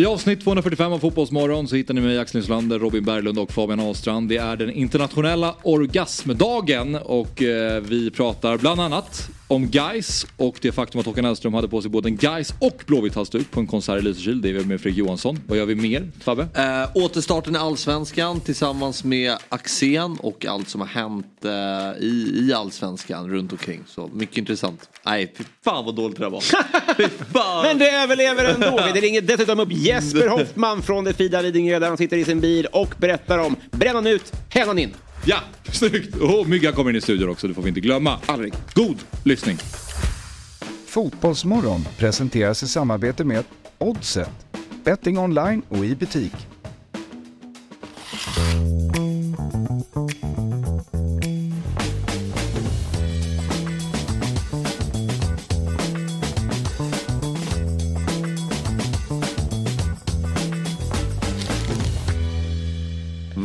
I avsnitt 245 av Fotbollsmorgon så hittar ni mig, Axel Insulander, Robin Berglund och Fabian Ahlstrand. Det är den internationella orgasmdagen och eh, vi pratar bland annat om Geis och det faktum att Håkan Hellström hade på sig både en Geis och Blåvitt halsduk på en konsert i Lysekil. Det är vi med Fredrik Johansson. Vad gör vi mer, Fabbe? Eh, återstarten i Allsvenskan tillsammans med Axén och allt som har hänt eh, i, i Allsvenskan runt omkring. Så mycket intressant. Nej, fy fan vad dåligt det där var. Men det överlever ändå. Vi ringer dessutom upp Jesper Hoffman från det fina Lidingö där han sitter i sin bil och berättar om brännan ut, hännan in. Ja, snyggt! Och Myggan kommer in i studion också, det får vi inte glömma. Aldrig. God lyssning! Fotbollsmorgon presenteras i samarbete med Oddset, betting online och i butik.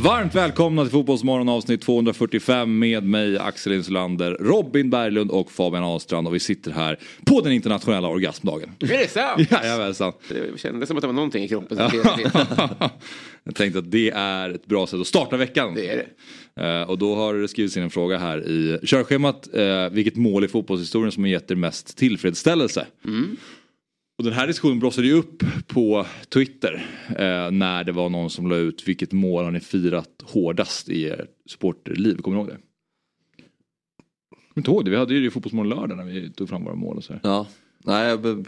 Varmt välkomna till Fotbollsmorgon avsnitt 245 med mig Axel Insulander, Robin Berglund och Fabian Ahlstrand och vi sitter här på den internationella orgasmdagen. Är det sant? Jajamensan. Det kändes som att det var någonting i kroppen som. Jag tänkte att det är ett bra sätt att starta veckan. Det är det. Eh, och då har det skrivits in en fråga här i körschemat. eh, vilket mål i fotbollshistorien som har gett er mest tillfredsställelse? Och den här diskussionen blossade ju upp på Twitter eh, när det var någon som la ut vilket mål har ni firat hårdast i ert supporterliv? Kommer ni ihåg det? Kommer inte ihåg det, vi hade ju det i Fotbollsmorgon lördag när vi tog fram våra mål och så här. Ja, nej, jag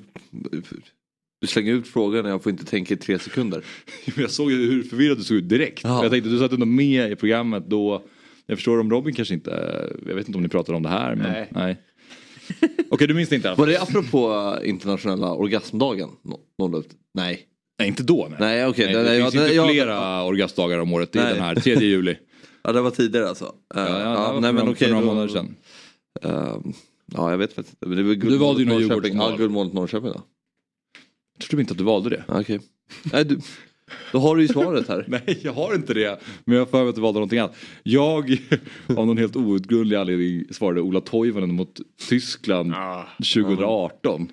du slänger ut frågan och jag får inte tänka i tre sekunder. Jag såg ju hur förvirrad du såg ut direkt. Ja. Jag tänkte du satt ändå med i programmet då. Jag förstår om Robin kanske inte, jag vet inte om ni pratade om det här. Men, Nej. nej. Okej du minns det inte? Var det apropå internationella orgasmdagen? Ut? Nej. Nej inte då. Nej, Nej, okej. Nej, Nej, det nej, finns ja, inte flera orgasmdagar om året. Det är Nej. den här 3 juli. Ja, det var tidigare alltså. Ja, Ja, ja, ja, ja, nej, men okej. några månader sedan. Ehm, ja, jag vet faktiskt inte. Men det var Du valde ju Norrköping. Ja, guldmålet Norrköping då. Jag tror inte att du valde det. Okej. Nej, du, då har du ju svaret här. Nej jag har inte det. Men jag har för mig att du valde någonting annat. Jag av någon helt outgrundlig anledning svarade Ola Toivonen mot Tyskland 2018.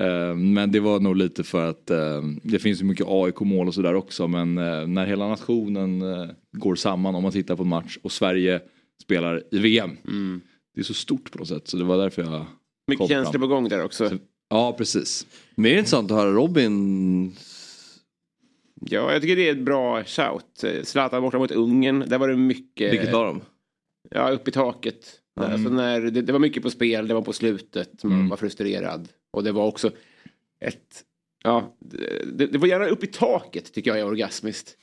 Eh, Men det var nog lite för att eh, det finns ju mycket AIK-mål och sådär också. Men eh, när hela nationen eh, går samman om man tittar på en match och Sverige spelar i VM. Det är så stort på något sätt så det var därför jag Mycket känslor på gång där också. Ja precis. Mer intressant att höra Robin. Ja, jag tycker det är ett bra shout. Zlatan borta mot Ungern, där var det mycket... Vilket av dem? Ja, upp i taket. Alltså när det, det var mycket på spel, det var på slutet, man Mm. var frustrerad. Och det var också ett... Ja, det, det var gärna upp i taket tycker jag är orgasmiskt.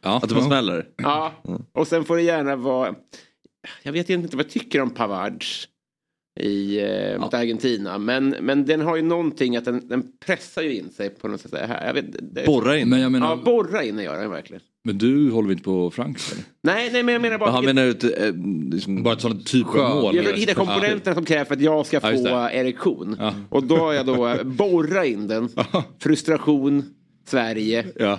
Ja. Att det var smäller? Ja, och sen får det gärna vara... Jag vet inte vad jag tycker om Pavards i, eh, mot Argentina. Men, men den har ju någonting att den, den pressar ju in sig på något sätt. Här. Jag vet, det, Borra in? Men jag menar, Ja, borra in gör den verkligen. men du håller väl inte på Franks eller? Nej, nej, men jag menar bara... Han menar ut... Eh, liksom, Bara ett sådant typ av mål. Jag vill hitta komponenterna som krävs för att jag ska Ja, få det. erektion. Ja. Och då har jag då eh, borra in den. Frustration, Sverige, Ja,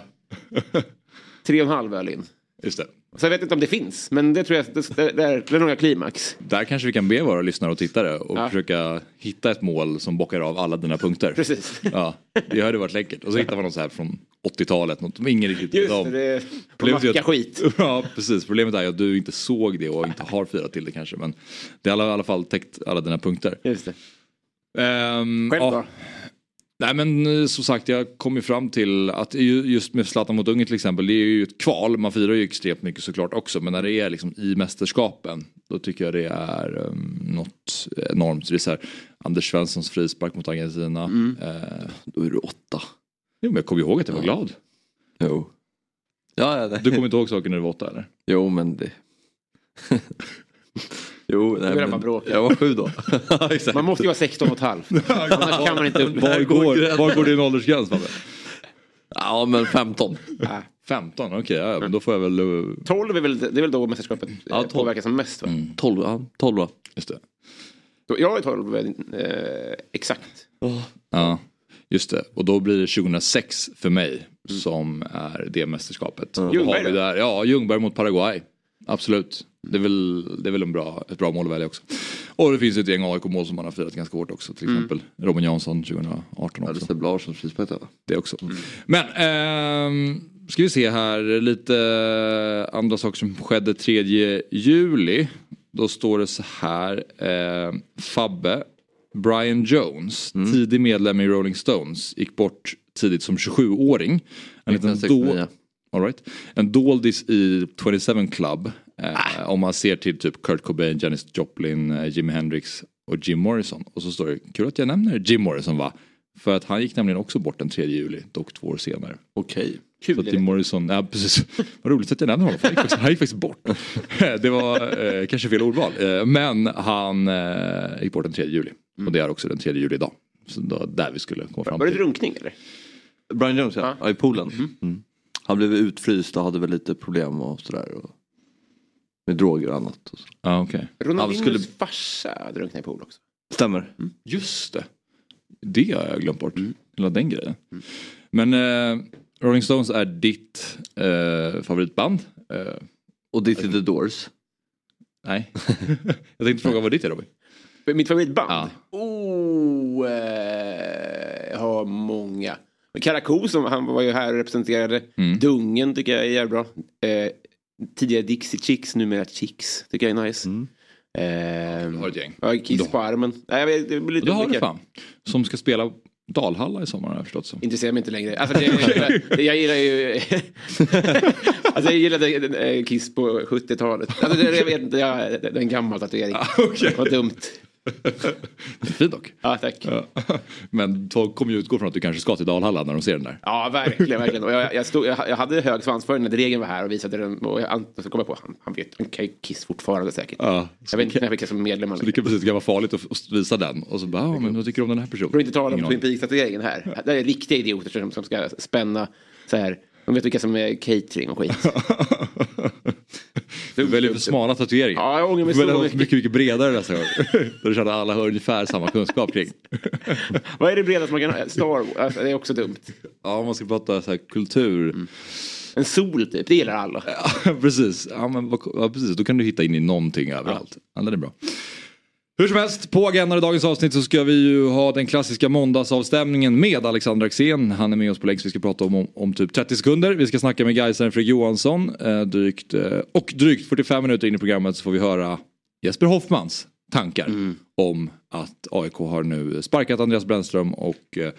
tre och en halv öl in. just det. Så jag vet inte om det finns, men det tror jag, det, det, det är det är nog klimax. Där kanske vi kan be våra lyssnare och tittare och Ja. försöka hitta ett mål som bockar av alla dina punkter. Precis. Ja, det hade varit läckert. Och så hittar man något så här från 80-talet, något som ingen riktigt Just vet om. det, det att- skit. Ja, precis. Problemet är att du inte såg det och inte har firat till det kanske. Men det har i alla fall täckt alla dina punkter. Just det. Ehm, Själv ja. Nej men eh, som sagt jag kom ju fram till att ju- just med Zlatan mot Ungern till exempel det är ju ett kval. Man firar ju extremt mycket såklart också men när det är liksom i mästerskapen då tycker jag det är um, något enormt. Det är så här, Anders Svenssons frispark mot Argentina. Eh, Då är du åtta. jo men jag kommer ihåg att jag var glad. Jo. Ja, ja, nej. Du kommer inte ihåg saker när du var åtta eller? Jo, men det... jo, nej, men... bråkar. Jag var sju då. Ja. Man måste ju vara 16 och ett halvt. Annars kan man inte Var går, var går din åldersgräns Fabbe? Ja, men 15. 15, okej ja, men då får jag väl... eh, 12 är väl, det är väl då mästerskapet Ja, ja, 12. påverkar som mest va? 12, ja, 12 då. Just det. Då- Jag är 12 eh, exakt. Ja, just det. Och då blir det 2006 för mig som är det mästerskapet. Då Ljungberg har vi då? där, ja, Ljungberg mot Paraguay. Absolut. Det är väl, det är väl en bra, ett bra mål att välja också. Och det finns ett gäng AIK-mål som man har firat ganska hårt också. Till exempel mm. Robin Jansson 2018 också. Ja, det Sebbe Larssons frispark Det också. Mm. Men ehm, ska vi se här lite andra saker som skedde 3 juli. Då står det så här. Eh, Fabbe, Brian Jones, mm. tidig medlem i Rolling Stones, gick bort tidigt som 27-åring. En, liten all right. en doldis i 27 Club. Eh, ah. Om man ser till typ Kurt Cobain, Janis Joplin, eh, Jimi Hendrix och Jim Morrison. Och så står det, kul att jag nämner Jim Morrison va? För att han gick nämligen också bort den 3 juli, dock två år senare. Okej. Okay. Kul. Så att Jim Morrison, ja precis. Vad roligt att jag nämner honom, han gick faktiskt, han gick faktiskt bort. det var eh, kanske fel ordval. Eh, men han eh, gick bort den 3 juli. Mm. Och det är också den 3 juli idag. Så då, där vi skulle komma fram till. Var det drunkning eller? Brian Jones ja, ja i poolen. Mm. Mm. Han blev utfryst och hade väl lite problem och sådär. Och... Med droger och annat. Och så. Ah, okay. Ronaldinhos skulle... farsa drunknade i pool också. Stämmer. Mm. Just det. Det har jag glömt bort. Mm. Hela den grejen. Mm. Men eh, Rolling Stones är ditt eh, favoritband. Eh, och ditt är The Doors. Nej. jag tänkte fråga vad ditt är Robin? Mitt favoritband? Ja. Oh, eh, jag har många. Karakou som han var ju här och representerade. Mm. Dungen tycker jag är jävligt bra. Eh, tidigare Dixie Chicks, numera Chicks. Tycker jag är nice. Mm. Eh, du har ett gäng. Ja, Kiss på armen. Nej, det blir lite det har du fan. Som ska spela Dalhalla i sommar har jag förstått som. Intresserar mig inte längre. Alltså, det, jag, jag gillar ju... alltså jag gillade eh, Kiss på 70-talet. Alltså, jag vet inte, jag, det är en gammal tatuering. Ah, okay. Vad dumt. Fin dock. Ja, tack. Men folk kommer ju utgå från att du kanske ska till Dalhalla när de ser den där. Ja, verkligen. verkligen. Och jag, jag, stod, jag, jag hade hög svansföring när regeln var här och visade den. Och jag, så kom jag på han, han vet, han kan ju Kiss fortfarande säkert. Ja, jag vet inte fick som medlem. Så det kan precis kan vara farligt att visa den. Och så bara, ja men vad tycker du om den här personen? Får inte tala om Twin Peaks-tatueringen här. Det är riktiga idioter som, som ska spänna så här de vet vilka som är catering och skit. du väljer för smala tatueringar. Ja, jag ångrar mig så mycket. mycket, mycket bredare nästa gång. Där du känner alla har ungefär samma kunskap kring. Vad är det bredaste man kan ha? Star Wars, alltså, det är också dumt. Ja, om man ska prata så här, kultur. Mm. En sol typ, det gillar alla. Ja, precis. Ja, men, ja, precis. Då kan du hitta in i någonting överallt. Ja. Ja, det är bra. Hur som helst, på agendan i dagens avsnitt så ska vi ju ha den klassiska måndagsavstämningen med Alexander Axén. Han är med oss på länk så vi ska prata om, om, om typ 30 sekunder. Vi ska snacka med Gaisaren Fredrik Johansson. Eh, drygt, eh, och drygt 45 minuter in i programmet så får vi höra Jesper Hoffmans tankar mm. om att AIK har nu sparkat Andreas Brännström och eh,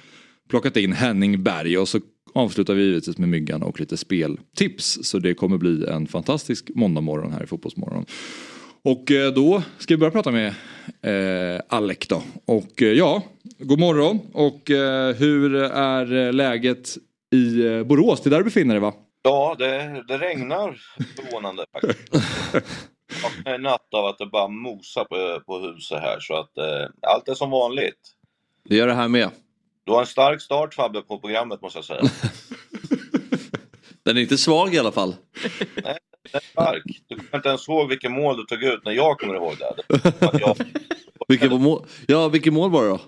plockat in Henning Berg. Och så avslutar vi givetvis med Myggan och lite speltips. Så det kommer bli en fantastisk måndagmorgon här i Fotbollsmorgon. Och eh, då ska vi börja prata med eh, Alec då. Och eh, ja, god morgon. Och eh, hur är läget i eh, Borås? Det är där du befinner dig va? Ja, det, det regnar förvånande faktiskt. en natt av att det bara mosar på, på huset här så att eh, allt är som vanligt. Det gör det här med. Du har en stark start Fabbe på programmet måste jag säga. Den är inte svag i alla fall. Nej, stark. Du kommer inte ens ihåg vilket mål du tog ut när jag kommer ihåg det. Jag... vilket, mål? Ja, vilket mål var det då?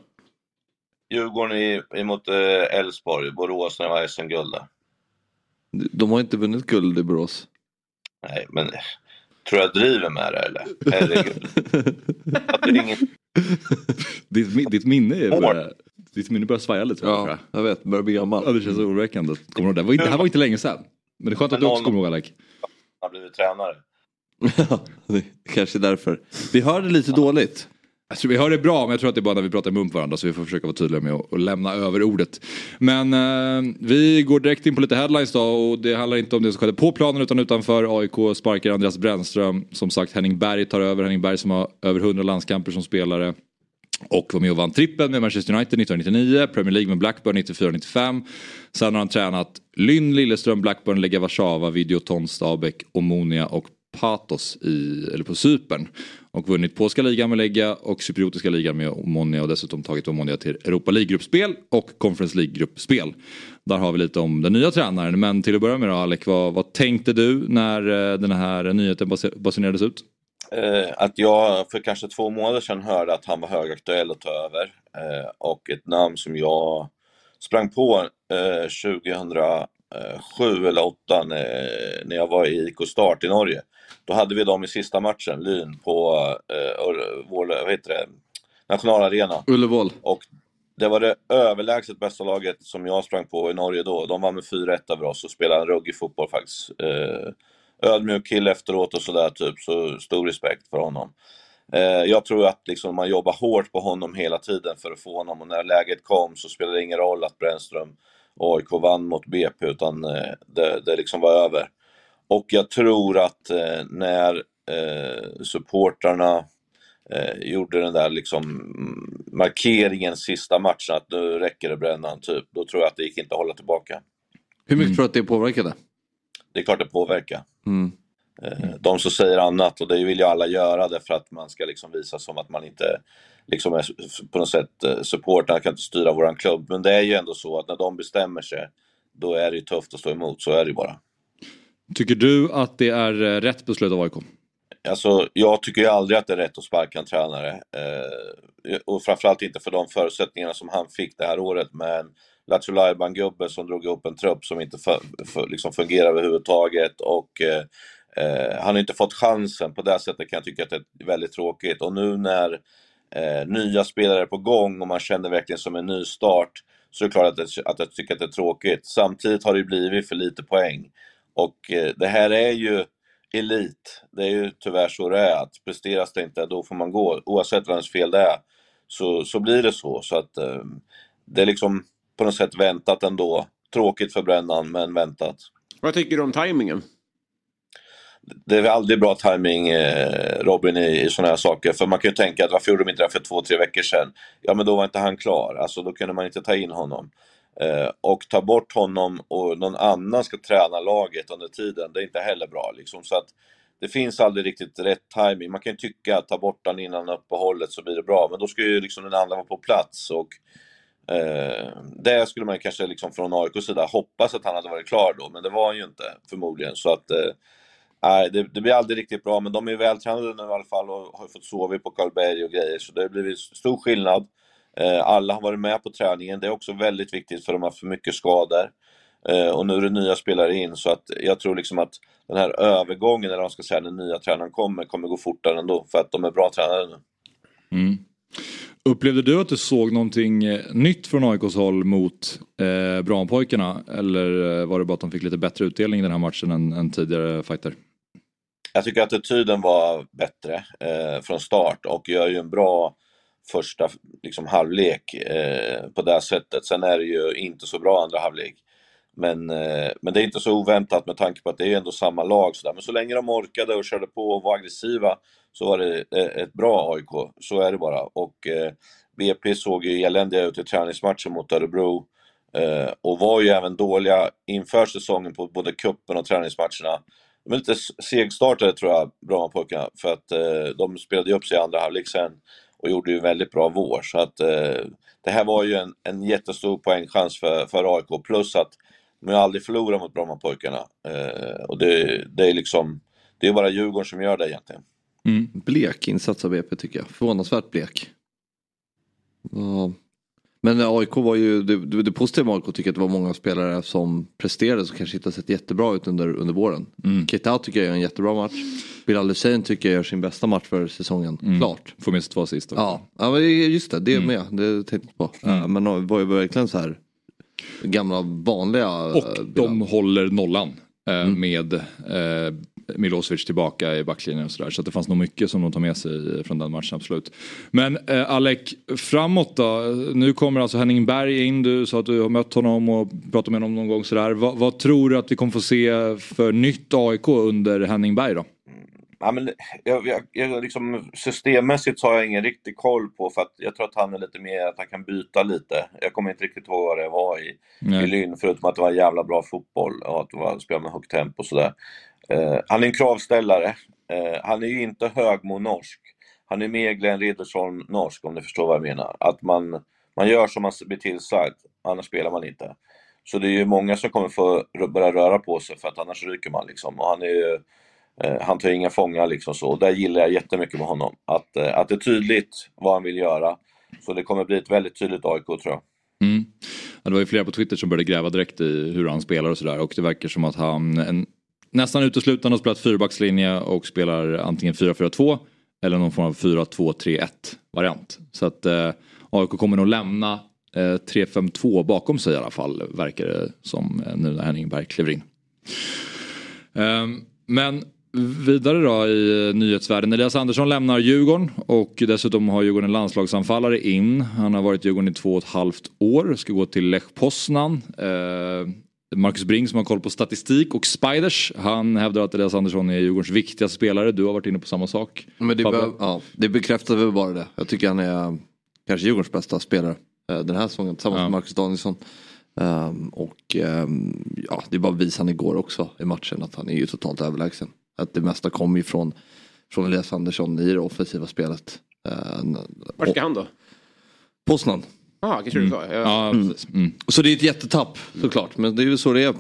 Djurgården emot eh, Elfsborg, Borås när det var SM-guld De har inte vunnit guld i Borås. Nej, men tror jag driver med det eller? Herregud. ditt, ditt minne är börjar, ditt minne börjar svaja lite. Ja, jag vet. Börjar bli gammal. Ja, det känns oroväckande. Kommer du ihåg det? Det här var inte länge sedan. Men det är skönt att du också kommer ihåg Alec har blivit tränare. Ja, kanske därför. Vi hör det lite dåligt. Alltså, vi hör det bra men jag tror att det är bara när vi pratar på varandra så vi får försöka vara tydliga med att lämna över ordet. Men eh, vi går direkt in på lite headlines då och det handlar inte om det som skedde på planen utan utanför. AIK sparkar Andreas Brännström. Som sagt Henning Berg tar över. Henning Berg som har över 100 landskamper som spelare. Och var med och vann trippen med Manchester United 1999, Premier League med Blackburn 94-95. Sen har han tränat Lynn, Lilleström, Blackburn, Lega Warszawa, Videoton, Stabäck, Omonia och Patos i, eller på Cypern. Och vunnit polska ligan med Lega och cypriotiska ligan med Omonia och dessutom tagit Omonia till Europa League-gruppspel och Conference League-gruppspel. Där har vi lite om den nya tränaren men till att börja med då Alec, vad, vad tänkte du när eh, den här nyheten basunerades ut? Eh, att jag för kanske två månader sedan hörde att han var högaktuell att ta över eh, och ett namn som jag sprang på eh, eh, sju eller åtta när, när jag var i IK Start i Norge. Då hade vi dem i sista matchen, Lyn, på uh, vår, vad heter det, nationalarena. Ullevål. Och det var det överlägset bästa laget som jag sprang på i Norge då. De var med 4-1 över oss och spelade en ruggig fotboll faktiskt. Eh, ödmjuk kille efteråt och sådär typ, så stor respekt för honom. Eh, jag tror att liksom man jobbar hårt på honom hela tiden för att få honom och när läget kom så spelade det ingen roll att Brännström och AIK vann mot BP utan eh, det, det liksom var över. Och jag tror att eh, när eh, supportrarna eh, gjorde den där liksom markeringen sista matchen att nu räcker det brännan typ. Då tror jag att det gick inte att hålla tillbaka. Hur mycket mm. tror du att det påverkade? Det är klart det påverkar. Mm. Eh, de som säger annat och det vill ju alla göra därför att man ska liksom visa som att man inte liksom är på något sätt eh, supportrarna kan inte styra våran klubb. Men det är ju ändå så att när de bestämmer sig då är det ju tufft att stå emot, så är det ju bara. Tycker du att det är eh, rätt beslut av AIK? Alltså, jag tycker ju aldrig att det är rätt att sparka en tränare. Eh, och framförallt inte för de förutsättningarna som han fick det här året med en Lattjo Lajban-gubbe som drog ihop en trupp som inte för, för, liksom fungerar överhuvudtaget. Och eh, eh, han har inte fått chansen. På det sättet kan jag tycka att det är väldigt tråkigt. Och nu när eh, nya spelare är på gång och man känner verkligen som en ny start så är det klart att, det, att jag tycker att det är tråkigt. Samtidigt har det blivit för lite poäng. Och eh, det här är ju elit. Det är ju tyvärr så det är. Att presteras det inte, då får man gå. Oavsett vems fel det är, så, så blir det så. Så att eh, det är liksom på något sätt väntat ändå. Tråkigt för Brännan, men väntat. Vad tycker du om tajmingen? Det är aldrig bra timing eh, Robin i, i sådana här saker. För man kan ju tänka att varför gjorde de inte det för två, tre veckor sedan? Ja men då var inte han klar. Alltså då kunde man inte ta in honom. Eh, och ta bort honom och någon annan ska träna laget under tiden, det är inte heller bra. Liksom. Så att det finns aldrig riktigt rätt timing. Man kan ju tycka att ta bort den innan uppehållet så blir det bra, men då ska ju liksom den andra vara på plats. Och, eh, det skulle man kanske liksom från AIKs sida hoppas att han hade varit klar då, men det var han ju inte förmodligen. Så att eh, det, det, blir aldrig riktigt bra, men de är vältränade nu i alla fall och har fått sova på Karlberg och grejer, så det har blivit stor skillnad. Eh, alla har varit med på träningen. Det är också väldigt viktigt för de har haft för mycket skador. Eh, och nu är det nya spelare in så att jag tror liksom att den här övergången, eller vad man ska säga, när nya tränaren kommer, kommer gå fortare ändå för att de är bra tränare nu. Mm. Upplevde du att du såg någonting eh, nytt från AIKs håll mot eh, Brampojkarna? Eller eh, var det bara att de fick lite bättre utdelning i den här matchen än, än tidigare fighter? Jag tycker att attityden var bättre eh, från start och gör ju en bra första liksom, halvlek eh, på det sättet. Sen är det ju inte så bra andra halvlek. Men, eh, men det är inte så oväntat med tanke på att det är ändå samma lag. Så där. Men så länge de orkade och körde på och var aggressiva så var det eh, ett bra AIK. Så är det bara. Och eh, BP såg ju eländiga ut i träningsmatchen mot Örebro. Eh, och var ju även dåliga inför säsongen på både kuppen och träningsmatcherna. De är lite segstartade tror jag, Brommapojkarna, för att eh, de spelade ju upp sig i andra halvlek sen och gjorde ju väldigt bra vår. Så att eh, det här var ju en, en jättestor poängchans för, för AIK. Plus att de har aldrig förlorat mot Brommapojkarna. Eh, och det, det är liksom, det är bara Djurgården som gör det egentligen. Mm. Blek insats av BP tycker jag. Förvånansvärt blek. Ja. Men AIK var ju, det, det positiva med AIK tycker jag att det var många spelare som presterade som kanske inte har sett jättebra ut under, under våren. Mm. Keita tycker jag gör en jättebra match. Bilal Hussein tycker jag gör sin bästa match för säsongen. Mm. Klart. Får minst två assist Ja. ja, just det. Det är mm. med. Det tänkte jag på. Mm. men det var ju verkligen så här gamla vanliga. Och de håller nollan. Eh, mm. Med eh, Milosevic tillbaka i backlinjen och sådär. Så att det fanns nog mycket som de tar med sig från den matchen, absolut. Men eh, Alec, framåt då? Nu kommer alltså Henning Berg in, du sa att du har mött honom och pratat med honom någon gång sådär. Va, vad tror du att vi kommer få se för nytt AIK under Henning Berg då? Ja, men jag, jag, jag, liksom, systemmässigt har jag ingen riktig koll på för att jag tror att han är lite mer att han kan byta lite. Jag kommer inte riktigt ihåg vad det var i, i Lynn förutom att det var jävla bra fotboll och att det var spela med högt tempo och sådär. Uh, han är en kravställare. Uh, han är ju inte högmo-norsk. Han är mer Glenn Riddersholm-norsk om ni förstår vad jag menar. Att man, man gör som man blir tillsagd, annars spelar man inte. Så det är ju många som kommer få börja röra på sig för att annars ryker man liksom. Och han är ju Eh, Eh, han tar inga fångar liksom så. Och där gillar jag jättemycket med honom. Att, eh, att det är tydligt vad han vill göra. Så det kommer bli ett väldigt tydligt AIK tror jag. Mm. Ja, det var ju flera på Twitter som började gräva direkt i hur han spelar och sådär och det verkar som att han en, nästan uteslutande har spelat fyrbackslinje och spelar antingen 4-4-2 eller någon form av 4-2-3-1 variant. Så att eh, AIK kommer nog lämna eh, 3-5-2 bakom sig i alla fall verkar det som eh, nu när Henning Berg kliver in. Um, men Vidare då i nyhetsvärlden. Elias Andersson lämnar Djurgården och dessutom har Djurgården en landslagsanfallare in. Han har varit i Djurgården i två och ett halvt år. Ska gå till Lech Poznan. Eh, Marcus Bring som har koll på statistik och Spiders. Han hävdar att Elias Andersson är Djurgårdens viktigaste spelare. Du har varit inne på samma sak. Men det, be ja, det bekräftar väl bara det. Jag tycker han är kanske Djurgårdens bästa spelare eh, den här säsongen tillsammans ja. med Marcus Danielsson. Um, och um, ja, det bara visade han igår också i matchen att han är ju totalt överlägsen. Att det mesta kommer ju från, från Elias Andersson i det offensiva spelet. Uh, Var ska han då? Poznan. Ja, kanske du sa. Ja. mm. Mm. Så det är ett jättetapp såklart. Men det är ju så det är.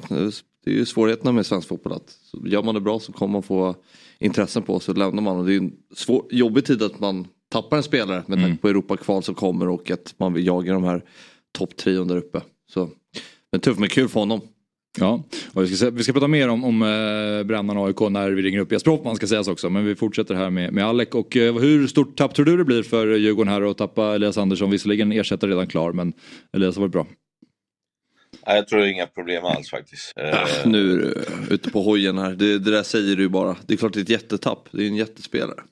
Det är ju svårigheterna med svensk fotboll. Att gör man det bra så kommer man få intressen på sig och lämnar man. Och det är en svår, jobbig tid att man tappar en spelare med tanke mm. på Europakval som kommer och att man vill jaga de här topptrion där uppe. Så, men tufft men kul för honom. Ja, och vi ska, vi ska prata mer om, om eh, Brännan AIK när vi ringer upp Jesper Hoffman ska sägas också. Men vi fortsätter här med, med Alec. Och eh, hur stort tapp tror du det blir för Djurgården här att tappa Elias Andersson? Visserligen ersättare redan klar men Elias har varit bra. Nej, jag tror inga problem alls faktiskt. Äh, nu är du ute på hojen här. Det, det där säger du bara. Det är klart det är ett jättetapp. Det är en jättespelare.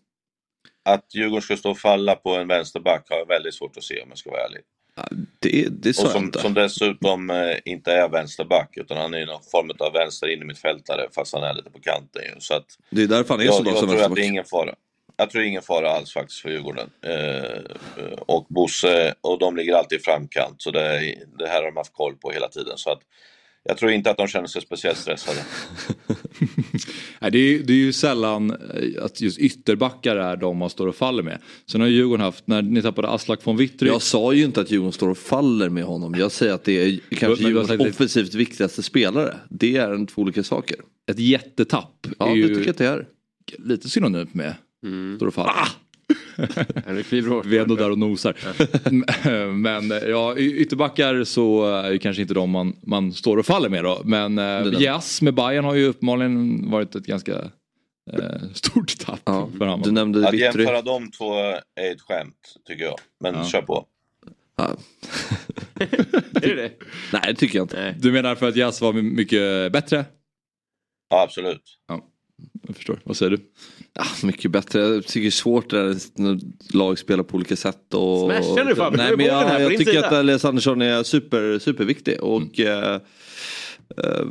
Att Djurgården ska stå och falla på en vänsterback har jag väldigt svårt att se om jag ska vara ärlig. Det, det och som, som dessutom eh, inte är vänsterback utan han är någon form av vänster in i mittfältare fast han är lite på kanten ju. Så att, det är därför han är så bra som Jag tror att det är ingen fara. Jag tror ingen fara alls faktiskt för Djurgården. Eh, och Bosse, och de ligger alltid i framkant så det, det här har de haft koll på hela tiden. Så att jag tror inte att de känner sig speciellt stressade. Nej, det, är, det är ju sällan eh, att just ytterbackar är de man står och faller med. Sen har Djurgården haft, när ni tappade Aslak von Witry. Jag sa ju inte att Djurgården står och faller med honom. Jag säger att det är kanske Djurgårdens offensivt viktigaste spelare. Det är en två olika saker. Ett jättetapp. Ja, det tycker jag att det är. Lite synonymt med mm. står och faller. Ah! Vi är ändå där och nosar. Men ja, ytterbackar så är ju kanske inte de man, man står och faller med då. Men uh, Yes med Bayern har ju uppenbarligen varit ett ganska uh, stort tapp ja, för honom. Du nämnde Att jämföra de två är ett skämt tycker jag. Men ja. kör på. Ja. är det det? Nej det tycker jag inte. Du menar för att Jas var mycket bättre? Ja absolut. Ja. Jag förstår. Vad säger du? Ja, mycket bättre. Jag tycker det är svårt där när lag spelar på olika sätt. Och, Smashar du Fabbe? Nej, men jag, jag tycker att Elias Andersson är super, superviktig. Och, mm. eh, eh,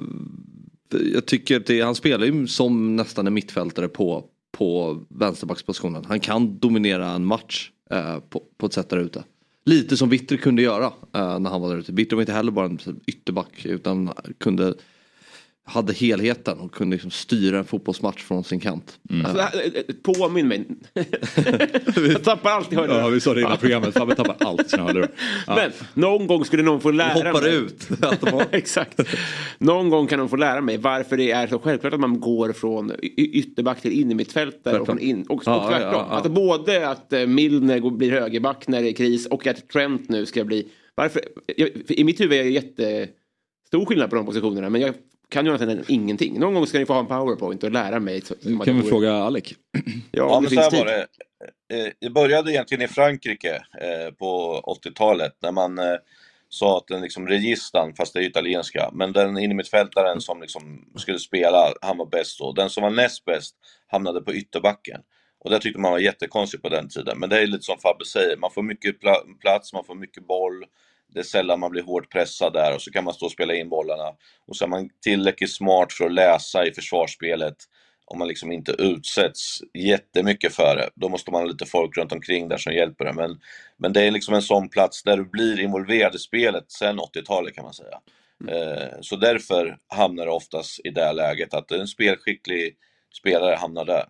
jag tycker att det, han spelar ju som nästan en mittfältare på, på vänsterbackspositionen. Han kan dominera en match eh, på, på ett sätt där ute. Lite som Vitter kunde göra eh, när han var där ute. Vitter var inte heller bara en ytterback utan kunde hade helheten och kunde liksom styra en fotbollsmatch från sin kant. Mm. Alltså, påminn mig. jag tappar alltid hörlurar. Ja, vi sa det innan programmet. Fabbe tappar alltid sina hörlurar. Ja. Men någon gång skulle någon få lära mig. hoppar mig. ut. Exakt. Någon gång kan de få lära mig varför det är så självklart att man går från ytterback till innermittfältare och, in, och, ja, och tvärtom. Ja, ja, att både att eh, Milner blir högerback när det är kris och att Trent nu ska bli... Varför? I mitt huvud är det jättestor skillnad på de positionerna men jag kan Jonathan ingenting. Någon gång ska ni få ha en powerpoint och lära mig. Du kan vi fråga Alec. Ja, ja men så här var det. Eh, det började egentligen i Frankrike eh, på 80-talet när man eh, sa att den liksom registern, fast det är italienska, men den innermittfältaren som liksom skulle spela, han var bäst då. Den som var näst bäst hamnade på ytterbacken. Och det tyckte man var jättekonstigt på den tiden. Men det är lite som Fabbe säger, man får mycket plats, man får mycket boll. Det är sällan man blir hårt pressad där och så kan man stå och spela in bollarna. Och så är man tillräckligt smart för att läsa i försvarsspelet om man liksom inte utsätts jättemycket för det. Då måste man ha lite folk runt omkring där som hjälper det. Men, men det är liksom en sån plats där du blir involverad i spelet sen 80-talet kan man säga. Mm. Eh, så därför hamnar det oftast i det läget att en spelskicklig spelare hamnar där.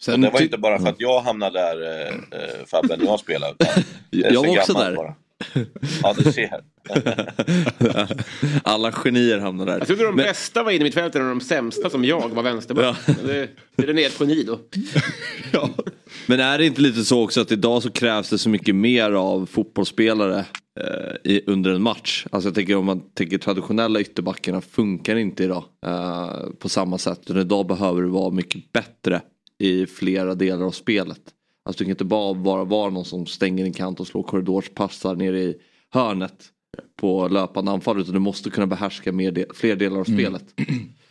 Sen och det var inte bara för att jag hamnade där eh, eh Fabbe, när jag spelade. jag var också där. Bara. Ja, du ser. Alla genier hamnar där. Jag trodde de Men... bästa var inne i mittfältet och de sämsta som jag var vänsterback. Ja. Det, det är ett geni då. ja. Men är det inte lite så också att idag så krävs det så mycket mer av fotbollsspelare eh, i, under en match. Alltså jag tänker om man tänker traditionella ytterbackarna funkar inte idag eh, på samma sätt. Utan idag behöver du vara mycket bättre i flera delar av spelet. Alltså du kan inte bara vara, vara någon som stänger en kant och slår korridorspassar ner i hörnet på löpande anfall utan du måste kunna behärska mer de, fler delar av Mm. spelet.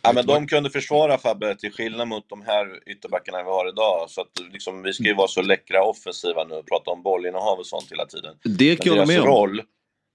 Ja, men de kunde försvara Fabbe till skillnad mot de här ytterbackarna vi har idag. Så att liksom, vi ska ju vara så läckra offensiva nu och prata om bollinnehav och sånt hela tiden. Det kan jag hålla med deras om. roll,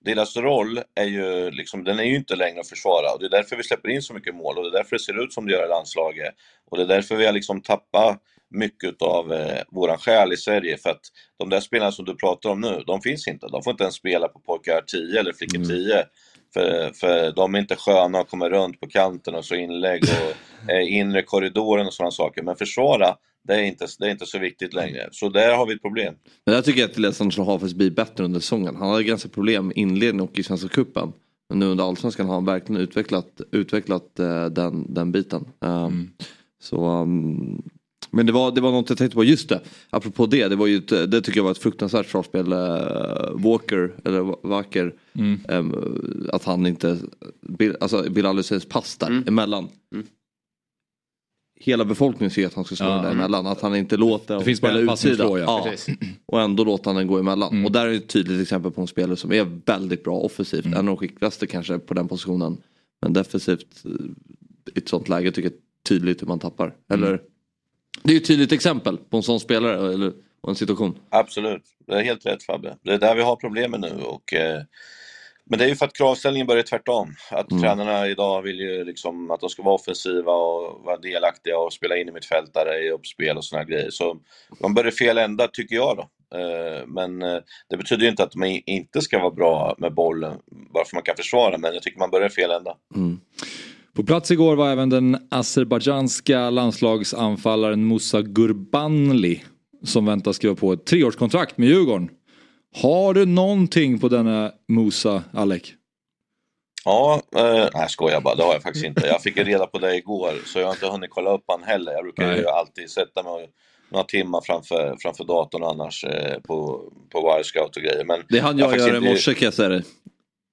deras roll är ju liksom, den är ju inte längre att försvara och det är därför vi släpper in så mycket mål och det är därför det ser ut som det gör i landslaget. Och det är därför vi har liksom tappat mycket av eh, våran själ i Sverige för att de där spelarna som du pratar om nu, de finns inte. De får inte ens spela på pojkar 10 eller flickor Mm. 10. För, för de är inte sköna och kommer runt på kanten och så inlägg och eh, inre korridoren och sådana saker. Men försvara, det är, inte, det är inte så viktigt längre. Så där har vi ett problem. Men jag tycker att Alexander Hafez blir bättre under säsongen. Han hade ganska problem i inledningen och i Svenska cupen. Men nu under Allsvenskan har han verkligen utvecklat, utvecklat eh, den, den biten. Um, Så, um, men det var, det var något jag tänkte på, just det, apropå det, det, var ju ett, det tycker jag var ett fruktansvärt försvarsspel. Uh, Walker, eller Wacker, um, att han inte, Bill- alltså Bilal Husseins pass där emellan. Hela befolkningen ser att han ska slå Ja. den där emellan, att han inte låter Det finns bara en utsida. slå, ja. Precis. Och ändå låter han den gå emellan. Och där är ett tydligt exempel på en spelare som är väldigt bra offensivt. En av de skickligaste kanske på den positionen. Men defensivt eh, i ett sånt läge tycker jag tydligt hur man tappar. Eller Det är ju ett tydligt exempel på en sån spelare eller en situation. Absolut, det är helt rätt Fabbe. Det är där vi har problemen nu. Och, eh, men det är ju för att kravställningen börjar tvärtom. Att tränarna idag vill ju liksom att de ska vara offensiva och vara delaktiga och spela in i mittfältare i uppspel och såna grejer. Så man börjar fel ända tycker jag då. Eh, men eh, det betyder ju inte att man inte ska vara bra med bollen bara för man kan försvara. Men jag tycker man börjar fel ända. På plats igår var även den azerbajdzjanska landslagsanfallaren Musa Gurbanli som väntas skriva på ett treårskontrakt med Djurgården. Har du någonting på denna Musa, Alec? Ja, eh, nej jag skojar bara, det har jag faktiskt inte. Jag fick ju reda på det igår så jag har inte hunnit kolla upp han heller. Jag brukar ju Nej. alltid sätta mig några timmar framför, framför datorn annars eh, på, på Wirescout och grejer. Men Det hann jag göra i morse kan jag säga dig.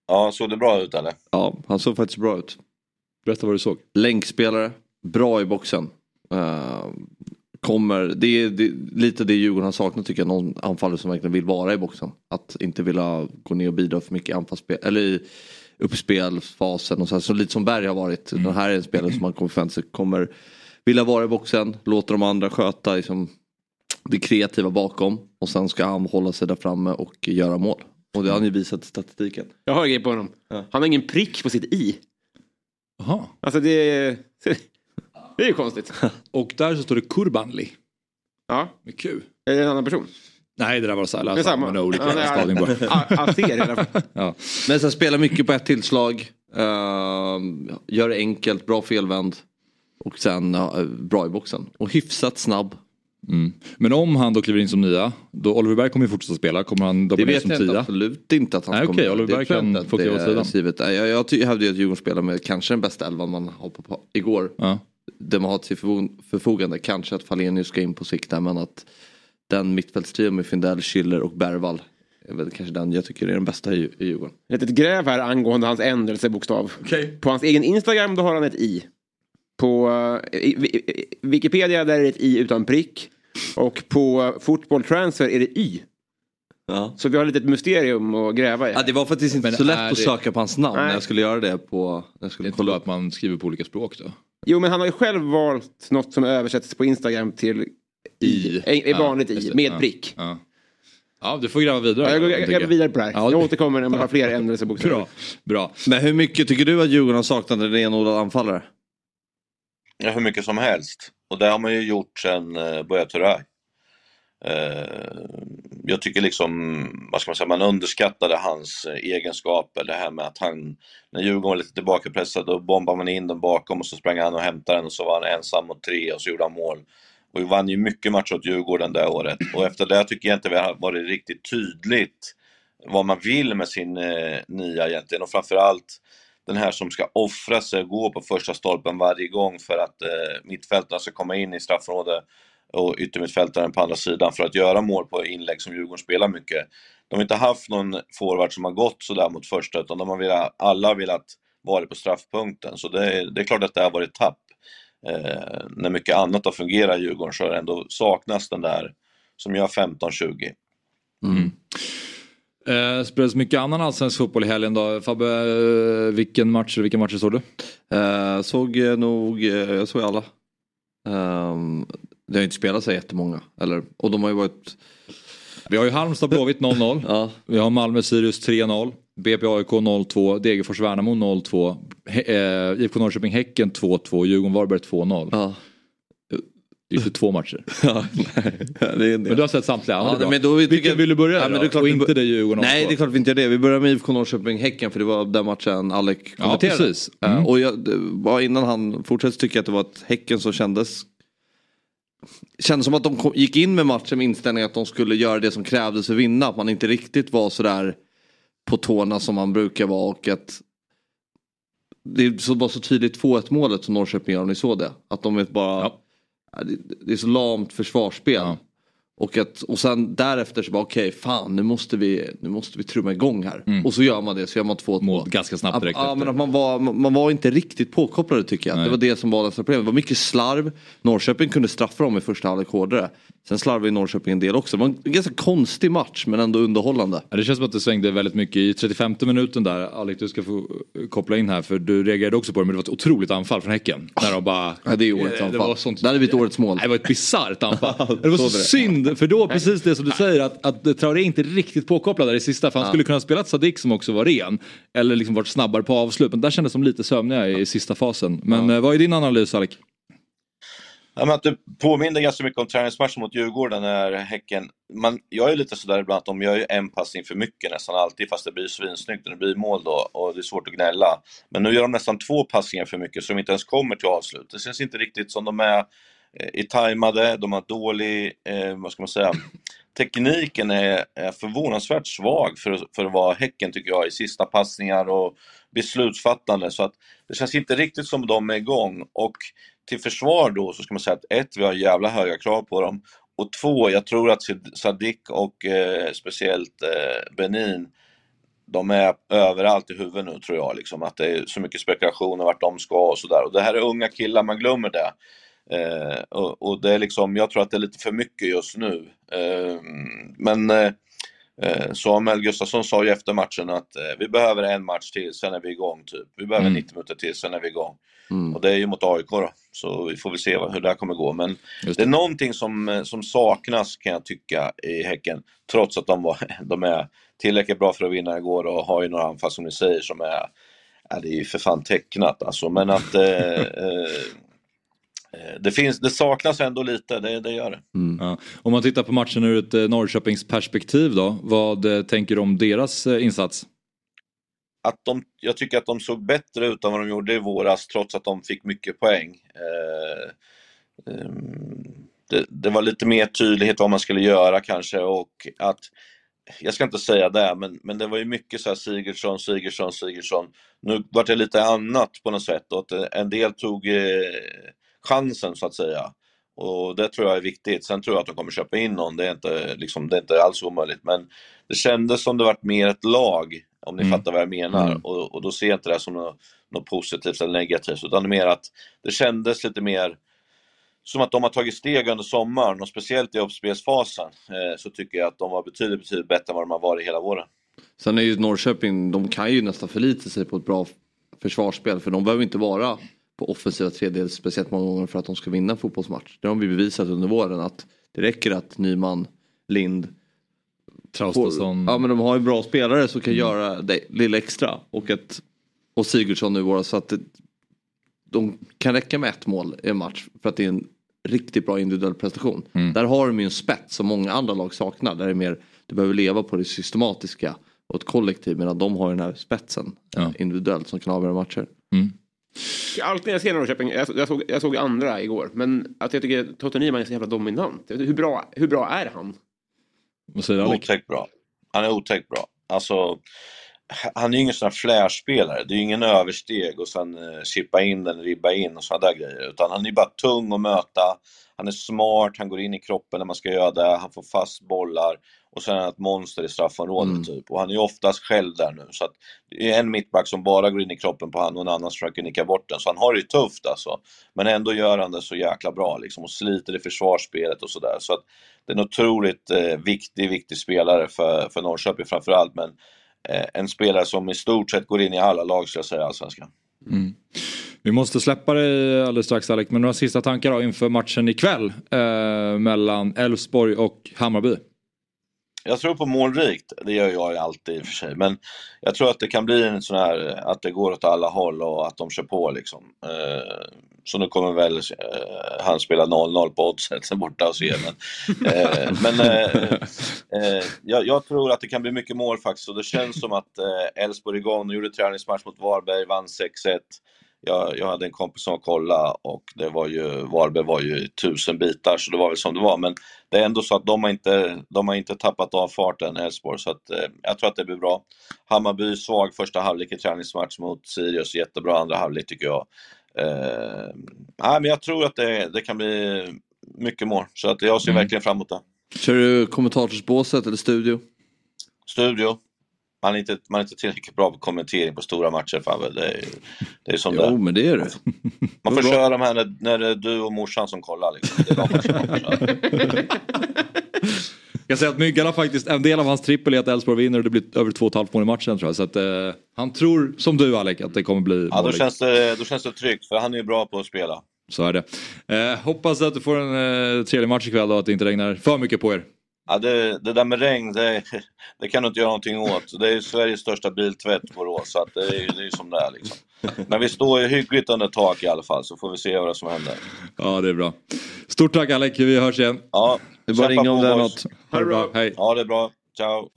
Ja, såg det bra ut eller? Ja, han såg faktiskt bra ut. Berätta vad du såg. Länkspelare, bra i boxen. Eh, kommer, det är, det är lite det Djurgården har saknat tycker jag, någon anfallare som verkligen vill vara i boxen. Att inte vilja gå ner och bidra för mycket i anfallsspel, eller i uppspelsfasen och så, här. så lite som Berg har varit. Den här är en spelare som man kommer förvänta sig kommer vilja vara i boxen, låta de andra sköta liksom, det kreativa bakom och sen ska han hålla sig där framme och göra mål. Och det har han ju visat i statistiken. Jag har en grej på honom. Ja. Han har ingen prick på sitt i. Jaha. Alltså det är... Det är ju konstigt. Och där så står det Kurbanli. Ja, Med Q. är det en annan person? Nej, det där var så här. Det är samma. med olika Ja, stavning bara. I alla fall. Ja. Men sen spelar mycket på ett tillslag. Uh, gör det enkelt, bra felvänd. Och sen ja, bra i boxen. Och hyfsat snabb. Mm. Men om han då kliver in som nia, då Oliver Berg kommer ju fortsätta spela. Kommer han Det dominera vet som jag inte, tia? absolut inte att han Nej, kommer okej. Oliver Det Berg jag kan få det kliva åt sidan. Nej, Jag, jag hävdade ju att Djurgården spelar med kanske den bästa elvan man har på, på, igår. Ja. Det man har till förfo- förfogande. Kanske att Falenius ska in på sikt där men att den mittfältstrion med Findell, Schiller och Bergvall. är väl kanske den jag tycker är den bästa i, i Djurgården. Ett litet gräv här angående hans ändelsebokstav. På hans egen Instagram då har han ett i. På eh, i, i, i, Wikipedia där är det ett i utan prick. Och på Football Transfer är det y. Ja. Så vi har ett litet mysterium att gräva i. Ja, det var faktiskt inte Men så lätt är att det- söka på hans namn när Nej. jag skulle göra det på... När jag Det är skulle inte kolla att man skriver på olika språk då? Jo men han har ju själv valt något som översätts på Instagram till i. I. Ett vanligt just i med Ja. prick. Ja. ja, du får gräva vidare. Ja, jag, går- jag, jag går vidare på det här. Ja. Jag återkommer när man har fler ändelsebokstäver. Bra. Bra. Men hur mycket tycker du att Djurgården har saknat en renodlad anfallare? Ja, hur mycket som helst. Och det har man ju gjort sedan eh, Buya Turay. Eh, jag tycker liksom, vad ska man säga, man underskattade hans eh, egenskaper. Det här med att han, när Djurgården var lite tillbakapressad, då bombade man in den bakom och så sprang han och hämtade den och så var han ensam mot tre och så gjorde han mål. Och vi vann ju mycket matcher åt Djurgården det året. Och efter det tycker jag inte vi har varit riktigt tydligt vad man vill med sin eh, nia egentligen. Och framförallt den här som ska offra sig och gå på första stolpen varje gång för att eh, mittfältarna ska komma in i straffområdet och yttermittfältaren på andra sidan för att göra mål på inlägg som Djurgården spelar mycket. De har inte haft någon forward som har gått sådär mot första utan de har velat, alla velat vara på straffpunkten. Så det, det är klart att det har varit tapp. Eh, när mycket annat har fungerat i Djurgården så har det ändå saknats den där som gör 15-20. Mm. Eh, spelades mycket annan allsvensk fotboll i helgen då. Fabbe, eh, vilken match, vilka matcher såg du? Eh, såg nog, eh, jag såg alla. Um, det har inte spelat så jättemånga. Eller, och de har ju varit... Vi har ju Halmstad Blåvitt 0-0. ja. Vi har Malmö Sirius 3-0. BP AIK 0-2. Degerfors Värnamo 0-2. Eh, IFK Norrköping Häcken 2-2. Djurgården Varberg 2-0. Ja. Det är för två matcher. ja, nej, det är men du har sett samtliga? Ja, ja, men då Vilken vill du börja ja, men det är Och inte det Djurgården Nej det är klart vi inte gör det. Vi börjar med IFK Norrköping-Häcken för det var den matchen Alec kommenterade. Ja, precis. Mm. Och jag, bara innan han fortsätter tycker jag att det var ett Häcken som kändes kändes som att de kom, gick in med matchen med inställningen att de skulle göra det som krävdes för att vinna. Att man inte riktigt var sådär på tårna som man brukar vara och att det var så tydligt 2-1 målet som Norrköping gör om ni såg det. Att de vet bara ja det är så lamt försvarsspel. Ja. Och, att, och sen därefter så bara okej okay, fan nu måste vi, nu måste vi trumma igång här. Mm. Och så gör man det, så gör man två mål ganska snabbt direkt Ja men att man var, man var inte riktigt påkopplade tycker jag. Nej. Det var det som var det problemet. Det var mycket slarv. Norrköping kunde straffa dem i första halvlek hårdare. Sen slarvade Norrköping en del också. Det var en ganska konstig match men ändå underhållande. Ja, det känns som att det svängde väldigt mycket i 35 minuten där. Alex du ska få koppla in här för du reagerade också på det men det var ett otroligt anfall från Häcken. När de bara... Ja, det är årets anfall. Det, var sånt... det hade blivit årets mål. Det var ett bisarrt anfall. det var så, så synd för då precis det som du säger att, att Traoré inte riktigt påkopplad där i sista för han ja. skulle kunna ha spelat Sadik som också var ren. Eller liksom varit snabbare på avslut men där kändes de lite sömniga i sista fasen. Men ja. Eh, vad är din analys Alec? Ja, men att det påminner ganska mycket om träningsmatchen mot Djurgården när Häcken... Man, jag är lite sådär ibland att de gör ju en passning för mycket nästan alltid fast det blir svinsnyggt och det blir mål då och det är svårt att gnälla. Men nu gör de nästan två passningar för mycket så de inte ens kommer till avslut. Det känns inte riktigt som de är Eh, är tajmade, de har dålig, eh, vad ska man säga, tekniken är, är förvånansvärt svag för, för att vara Häcken tycker jag i sista passningar och beslutsfattande så att det känns inte riktigt som de är igång och till försvar då så ska man säga att ett, vi har jävla höga krav på dem och två, jag tror att Sadik och eh, speciellt eh, Benin de är överallt i huvudet nu tror jag, liksom, att det är så mycket spekulationer vart de ska och sådär. Och det här är unga killar, man glömmer det. Eh, och, och, det är liksom, jag tror att det är lite för mycket just nu. Eh, men eh, Samuel Gustafsson sa ju efter matchen att eh, vi behöver en match till, sen är vi igång. Typ. Vi behöver mm. 90 minuter till, sen är vi igång. Mm. Och det är ju mot AIK då, så vi får väl se hur det här kommer gå. Men det. det. är någonting som, eh, som saknas kan jag tycka i Häcken, trots att de, var, de är tillräckligt bra för att vinna igår och har ju några anfall som ni säger som är, ja, det är ju för fan tecknat alltså. Men att Eh, det, finns, det saknas ändå lite, det, det gör det. Mm. Ja. Om man tittar på matchen ur ett eh, Norrköpings perspektiv då, vad eh, tänker du om deras insats? Att de, jag tycker att de såg bättre ut än vad de gjorde i våras trots att de fick mycket poäng. Eh, eh, det, det, var lite mer tydlighet vad man skulle göra kanske och att jag ska inte säga det, men, men det var ju mycket så här Sigurdsson, Sigurdsson, Sigurdsson. Nu var det lite annat på något sätt och att en del tog eh, chansen så att säga. Och det tror jag är viktigt. Sen tror jag att de kommer köpa in någon, det är inte, liksom, det är inte alls omöjligt. Men det kändes som det varit mer ett lag, om ni mm. fattar vad jag menar. Mm. Och, och då ser jag inte det som något, något positivt eller negativt, utan det är mer att det kändes lite mer som att de har tagit steg under sommaren och speciellt i uppspelsfasen eh, så tycker jag att de var betydligt, betydligt bättre än vad de har varit hela våren. Sen är ju Norrköping, de kan ju nästan förlita sig på ett bra försvarsspel för de behöver inte vara på offensiva tredjedel speciellt många gånger för att de ska vinna en fotbollsmatch. Det har vi bevisat under våren att det räcker att Nyman, Lind, Traustason. Ja men de har ju bra spelare som kan mm. göra det lilla extra. Och, ett, och Sigurdsson nu våra så att det, de kan räcka med ett mål i en match för att det är en riktigt bra individuell prestation. Mm. Där har de ju en spets som många andra lag saknar. Där är mer, du behöver leva på det systematiska och ett kollektiv medan de har den här spetsen ja. individuellt som kan avgöra matcher. Mm. Alltid när jag ser Norrköping, jag, jag, såg, jag såg andra igår, men att jag tycker Totte Nyman är så jävla dominant. Hur bra, hur bra är han? Vad säger Otäckt bra. Han är otäckt bra. Alltså, han är ju ingen sån här flärspelare. Det är ju ingen översteg och sen eh, chippa in den, ribba in och sådana där grejer. Utan han är bara tung att möta. Han är smart, han går in i kroppen när man ska göra det, han får fast bollar och sen är han ett monster i straffområdet mm. typ. Och han är ju oftast själv där nu. Så att det är en mittback som bara går in i kroppen på han och en annan som försöker nicka bort den. Så han har det ju tufft alltså. Men ändå gör han det så jäkla bra liksom och sliter i försvarsspelet och sådär. Så att det är en otroligt eh, viktig, viktig spelare för, för Norrköping framförallt. Men eh, en spelare som i stort sett går in i alla lag skulle jag säga, allsvenskan. Mm. Vi måste släppa dig alldeles strax Alec, men några sista tankar då inför matchen ikväll eh, mellan Elfsborg och Hammarby? Jag tror på målrikt, det gör jag alltid i och för sig, men jag tror att det kan bli en sån här, att det går åt alla håll och att de kör på liksom. Eh, så nu kommer väl eh, han spela 0-0 på oddset sen borta och se. Men, eh, men eh, eh, jag, jag, tror att det kan bli mycket mål faktiskt och det känns som att eh, Elfsborg eh, igång, gjorde träningsmatch mot Varberg, vann 6-1 jag, jag hade en kompis som kollade och det var ju, Varberg var ju tusen bitar så det var väl som det var. Men det är ändå så att de har inte, de har inte tappat av farten, Elfsborg, så att, eh, jag tror att det blir bra. Hammarby svag första halvlek i träningsmatch mot Sirius, jättebra andra halvlek tycker jag. Eh, nej, men jag tror att det, det kan bli mycket mål, så att jag ser mm. verkligen fram emot det. Kör du kommentatorsbåset eller studio? Studio man är, inte, man är inte tillräckligt bra på kommentering på stora matcher. Fan, det, är, det är som jo, det men det är du. Man får köra de här när, när det är du och morsan som kollar. Liksom. Det är Jag kan säga att Myggan har faktiskt, en del av hans trippel är att Elfsborg vinner och det blir över 2,5 mål i matchen tror jag. Så att, eh, han tror, som du Alec, att det kommer bli Ja, då känns, det, då känns det tryggt för han är ju bra på att spela. Så är det. Eh, hoppas att du får en eh, trevlig match ikväll och att det inte regnar för mycket på er. Ja, det, det, där med regn, det, det, kan du inte göra någonting åt. Det är Sveriges största biltvätt, Borås, så att det, är, det är som det är. Liksom. Men vi står ju hyggligt under tak i alla fall, så får vi se vad som händer. Ja, det är bra. Stort tack Alec, vi hörs igen. Ja, det är bara ringa om det är något. Ha det bra, hej. Ja, det är bra. Ciao.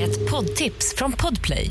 Ett poddtips från Podplay.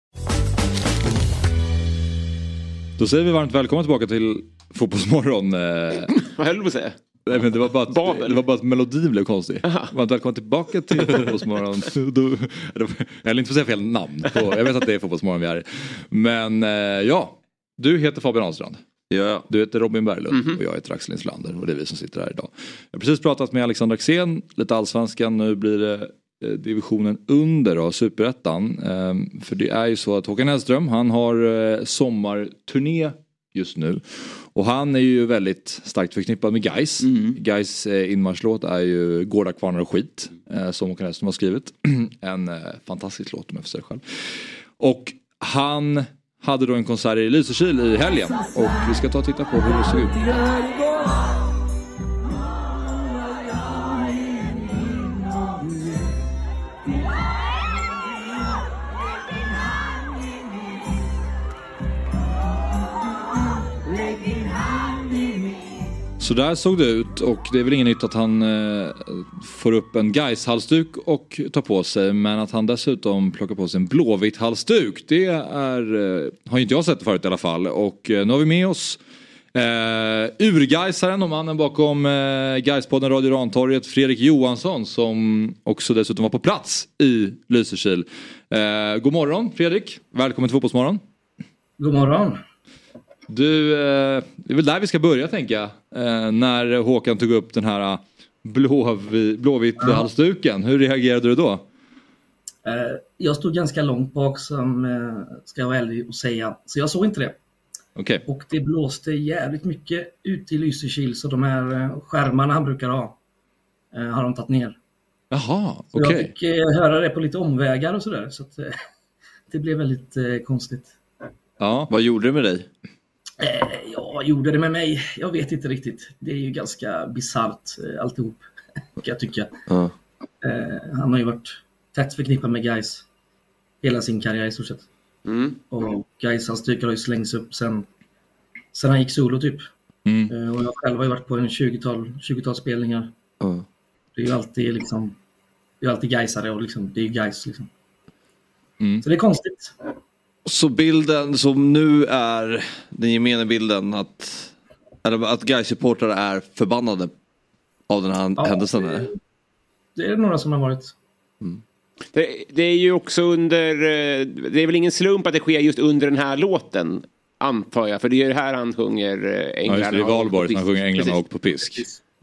Då säger vi varmt välkomna tillbaka till Fotbollsmorgon. Eh. Vad höll du på att säga? Nej, men det, var bara att, det var bara att melodin blev konstig. Varmt välkomna tillbaka till Fotbollsmorgon. jag vill inte få säga fel namn. På, jag vet att det är Fotbollsmorgon vi är Men eh, ja, du heter Fabian Ahlstrand. Ja. Du heter Robin Berglund mm -hmm. och jag heter Axel Inslander och det är vi som sitter här idag. Jag har precis pratat med Alexander Axén, lite allsvenskan, nu blir det divisionen under då, superettan. Ehm, för det är ju så att Håkan Hellström han har eh, sommarturné just nu. Och han är ju väldigt starkt förknippad med Guys. Mm. Guys eh, inmarschlåt är ju Gårda, kvarnar och skit. Som Håkan Hellström har skrivit. en fantastisk låt om jag får säga själv. Och han hade då en konsert i Lysekil i helgen. Och vi ska ta och titta på hur det såg ut. Så där såg det ut och det är väl ingen nytt att han eh, får upp en gais halsduk och tar på sig. Men att han dessutom plockar på sig en blåvit halsduk det är, eh, har inte jag sett förut i alla fall. Och eh, nu har vi med oss eh, urgeisaren och mannen bakom eh, Gaispodden Radio Rantorget, Fredrik Johansson som också dessutom var på plats i Lysekil. Eh, god morgon Fredrik, välkommen till Fotbollsmorgon. God morgon. Du, eh, det är väl där vi ska börja tänka jag. Eh, när Håkan tog upp den här blåvi, blåvita ja. halsduken. Hur reagerade du då? Eh, jag stod ganska långt bak som ska jag vara ärlig och säga. Så jag såg inte det. Okay. Och det blåste jävligt mycket ut i Lysekil så de här skärmarna han brukar ha har de tagit ner. Jaha, okej. Okay. Jag fick höra det på lite omvägar och sådär. Så, så det blev väldigt konstigt. Ja, vad gjorde det med dig? Eh, ja, gjorde det med mig? Jag vet inte riktigt. Det är ju ganska bisarrt eh, alltihop, kan jag tycka. Ja. Eh, han har ju varit tätt förknippad med guys hela sin karriär i stort sett. Mm. Och guys hans styrkor har ju slängts upp sen, sen han gick solo typ. Mm. Eh, och jag själv har ju varit på en 20-tal 20 spelningar. Mm. Det är ju alltid liksom, det är alltid gaisare och liksom, det är ju guys liksom. Mm. Så det är konstigt. Så bilden som nu är den gemene bilden att, eller att Gais-supportrar är förbannade av den här Ja, händelsen? det-? Det är några som har varit. Det, det är ju också under, eh, det är väl ingen slump att det sker just under den här låten. Antar jag, för det är ju här han sjunger eh, Ja, just Änglarna. det, det är valborg som han sjunger Änglarna Precis. och på pisk.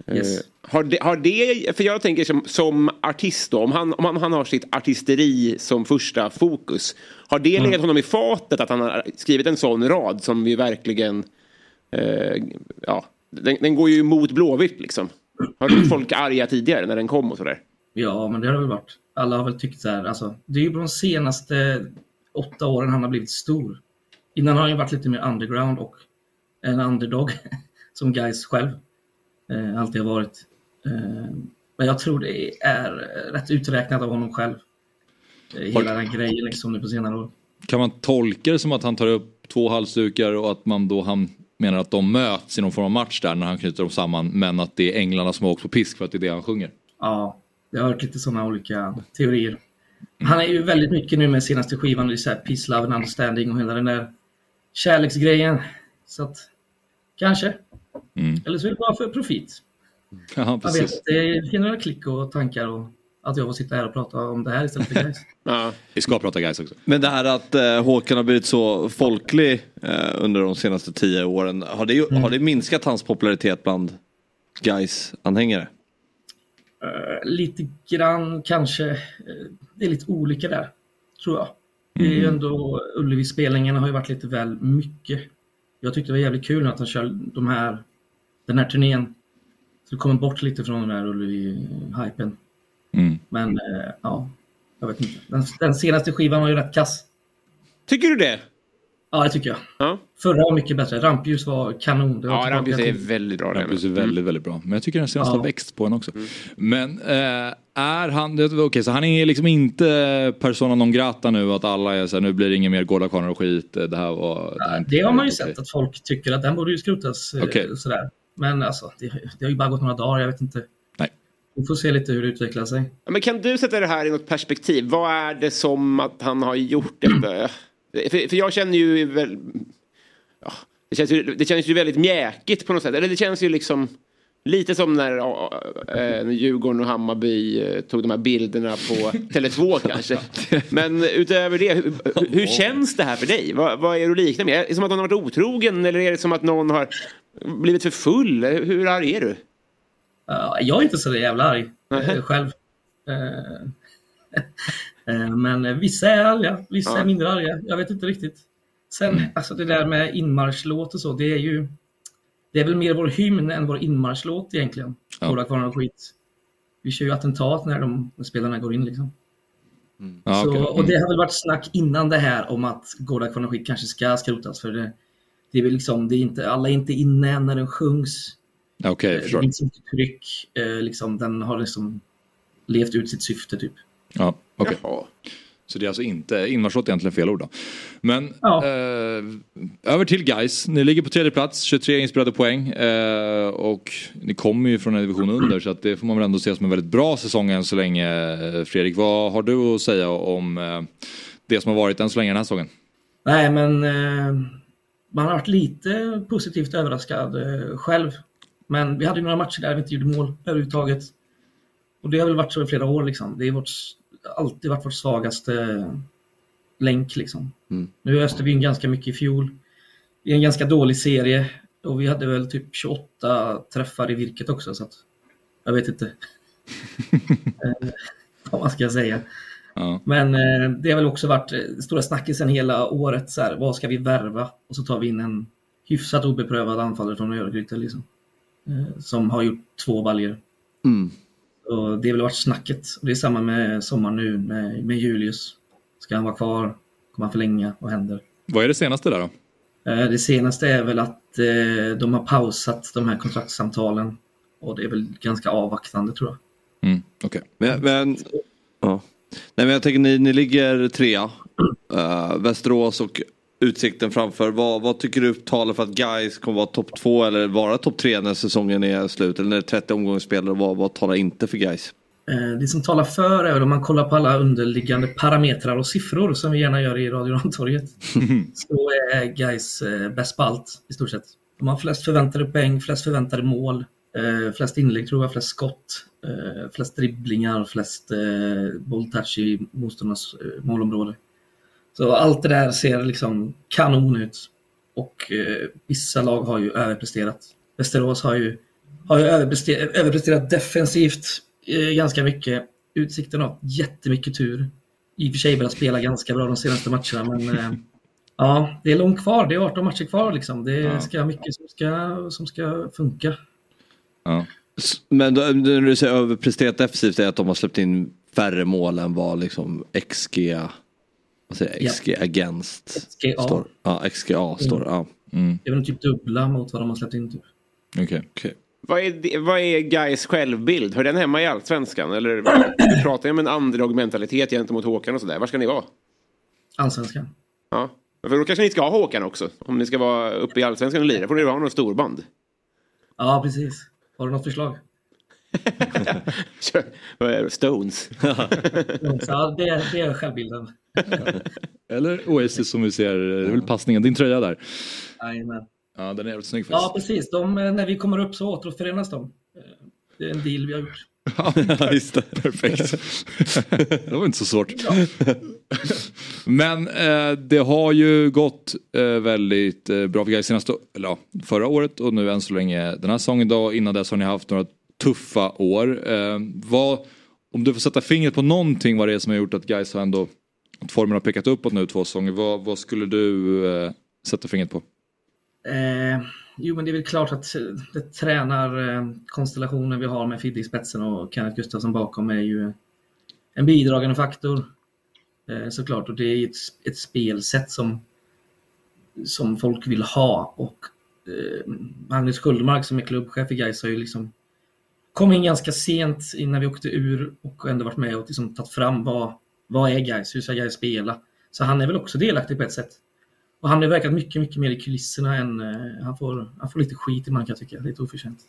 Yes. Eh, Har det, har det, för jag tänker som, som artist då, om han, om han, han har sitt artisteri som första fokus. Har det legat honom i fatet att han har skrivit en sån rad som vi verkligen, eh, ja, den, den går ju emot Blåvitt liksom. Har du folk arga tidigare när den kom och sådär? Ja, men det har det väl varit. Alla har väl tyckt så här. Alltså, det är ju på de senaste åtta åren han har blivit stor. Innan har han ju varit lite mer underground och en underdog som guys själv eh, alltid har varit. Eh, men jag tror det är rätt uträknat av honom själv. Eh, hela den grejen liksom nu på senare år. Kan man tolka det som att han tar upp två halsdukar och att man då han menar att de möts i någon form av match där när han knyter dem samman men att det är änglarna som har åkt på pisk för att det är det han sjunger? Ja, jag har hört lite sådana olika teorier. Han är ju väldigt mycket nu med senaste skivan, det är så här Peace, Love and Understanding och hela den där kärleksgrejen. Så att, kanske. Mm. Eller så är det bara för profit. Ja, Jag vet det är några klick och tankar och att jag får sitta här och prata om det här istället för guys. Ja. Vi ska prata guys också. Men det här att eh, Håkan har blivit så folklig eh, under de senaste tio åren. Har det, har det minskat hans popularitet bland guys anhängare Eh, lite grann kanske. eh, det är lite olika där, tror jag. Det är ju ändå, Ullevi-spelningarna har ju varit lite väl mycket. Jag tyckte det var jävligt kul att han kör de här, den här turnén. Så det kommer bort lite från den här Ullevi-hypen. Mm. Men eh, ja, jag vet inte. Den, den senaste skivan var ju rätt kass. Tycker du det? Ja, det tycker jag. Ja, Förra var mycket bättre. Rampljus var kanon. Det var ja Rampljus är väldigt bra. Rampus är det. väldigt, väldigt bra. Men jag tycker den senaste Ja. växt på en också. Men eh, är han, det- okej så han är liksom inte persona non grata nu att alla är så här, nu blir det ingen mer gårdakvarnar och skit. Det här var... Det, här är inte Det har man ju sett att folk tycker att den borde ju skrotas. eh, Okej. Sådär. Men alltså, det, det har ju bara gått några dagar. Jag vet inte. Nej. Vi får se lite hur det utvecklar sig. Ja, Men kan du sätta det här i något perspektiv? Vad är det som att han har gjort detta? För, för jag känner ju väl... Ja, det, känns ju, det känns ju väldigt mjäkigt på något sätt. Eller det känns ju liksom lite som när, när Djurgården och Hammarby eh, tog de här bilderna på Tele2 kanske. Men utöver det, hur, hur känns det här för dig? Vad, vad är det att likna med? Är det som att någon har varit otrogen eller är det som att någon har blivit för full? Hur arg är du? Uh, jag är inte så jävla arg Nähä. eh, själv. Eh, eh, men eh, vissa är arga, vissa Ja. är mindre arga. Jag vet inte riktigt. Sen, alltså det där med inmarschlåt och så, det är ju... Det är väl mer vår hymn än vår inmarschlåt egentligen. Ja. Kvarnar och skit. Vi kör ju attentat när, de, när spelarna går in liksom. Ja, så, okej. Och det har väl varit snack innan det här om att kvarnar och skit kanske ska skrotas. För det, det är väl liksom, det är inte, alla är inte inne än när den sjungs. Okej, jag Eh, förstår. Det finns inte tryck. Eh, liksom, den har liksom levt ut sitt syfte typ. Ja, okej. Jaha. Så det är alltså inte, inmarschlåt är egentligen fel ord då. Men Ja. eh, över till guys. Ni ligger på tredje plats, 23 inspelade poäng. Eh, och ni kommer ju från en division under så att det får man väl ändå se som en väldigt bra säsong än så länge. Eh, Fredrik, vad har du att säga om eh, det som har varit än så länge den här säsongen? Nej, men eh, man har varit lite positivt överraskad eh, själv. Men vi hade ju några matcher där vi inte gjorde mål överhuvudtaget. Och det har väl varit så i flera år liksom. Det har vårt, alltid varit vårt svagaste länk liksom. Mm. Nu öste vi in ganska mycket i fjol. I en ganska dålig serie. Och vi hade väl typ 28 träffar i virket också så att jag vet inte. eh, vad man ska säga. Ja. Men eh, det har väl också varit eh, stora snackisen hela året. Så här, vad ska vi värva? Och så tar vi in en hyfsat obeprövad anfallare från Örgryte. Liksom, som har gjort två baljer. Mm. Och det har väl varit snacket. Och det är samma med sommaren nu med, med Julius. Ska han vara kvar? Kommer han förlänga? Vad händer? Vad är det senaste där då? Eh, det senaste är väl att eh, de har pausat de här kontraktssamtalen. Och det är väl ganska avvaktande tror jag. Mm, okay. Men, men, ja. Nej, men jag tänker ni, ni ligger trea. Uh, Västerås och Utsikten framför. Vad, vad tycker du talar för att Guys kommer vara topp två eller vara topp tre när säsongen är slut? Eller när det är 30 omgångsspelare. Vad, vad talar inte för Guys? Eh, det som talar för är om man kollar på alla underliggande parametrar och siffror som vi gärna gör i Radio Rantorget. så är Guys eh, bäst på allt i stort sett. De har flest förväntade poäng, flest förväntade mål, eh, flest inlägg tror jag, flest skott, flest dribblingar, flest bolltouch i motståndarnas målområde. Så allt det där ser liksom kanon ut. Och vissa lag har ju överpresterat. Västerås har ju, har ju överpresterat, överpresterat defensivt Eh, ganska mycket. Utsikten har jättemycket tur. I och för sig börjat spela ganska bra de senaste matcherna, men eh, ja, det är långt kvar. Det är 18 matcher kvar liksom. Det ja. ska mycket som ska, som ska funka. Ja. Men när du säger överpresterat defensivt är att de har släppt in färre mål än vad liksom XG, vad säger XG ja. against XGA. står. Ja, XGA står. Ja. Mm. Det är väl typ dubbla mot vad de har släppt in. Typ. Okej. Okay. okay. Vad är, vad är Gais självbild? Hör den hemma i Allsvenskan? Eller du pratar ju om en underdog-mentalitet gentemot Håkan och sådär. Var ska ni vara? Allsvenskan. Ja, för då kanske ni ska ha Håkan också. Om ni ska vara uppe i Allsvenskan och lira får ni ha något storband. Ja, precis. Har du något förslag? Stones. ja, det är, det är självbilden. Eller Oasis som vi ser, det är väl passningen, din tröja där. Jajamän. Ja, den är jävligt snygg faktiskt. Ja, precis. De, eh, när vi kommer upp så återförenas de. Eh, det är en deal vi har gjort. ja, just det. Perfekt. det var inte så svårt. Ja. Men eh, det har ju gått eh, väldigt eh, bra för Gais senaste, eller ja, förra året och nu än så länge den här säsongen. Då, innan dess har ni haft några tuffa år. Eh, vad, om du får sätta fingret på någonting vad det är som har gjort att Gais har ändå, att formen har pekat uppåt nu två säsonger. Vad, vad skulle du eh, sätta fingret på? Eh, jo, men det är väl klart att eh, det tränarkonstellationen eh, vi har med Fidde i spetsen och Kenneth Gustafsson bakom är ju en bidragande faktor. Eh, såklart, och det är ett, ett spelsätt som, som folk vill ha. Och eh, Magnus Sköldmark som är klubbchef i Gais har ju liksom kom in ganska sent innan vi åkte ur och ändå varit med och liksom tagit fram vad, vad är Gais, hur ska Gais spela? Så han är väl också delaktig på ett sätt. Och han har verkat mycket, mycket mer i kulisserna än... Uh, han, får, han får lite skit ibland kan jag tycka, lite oförtjänt.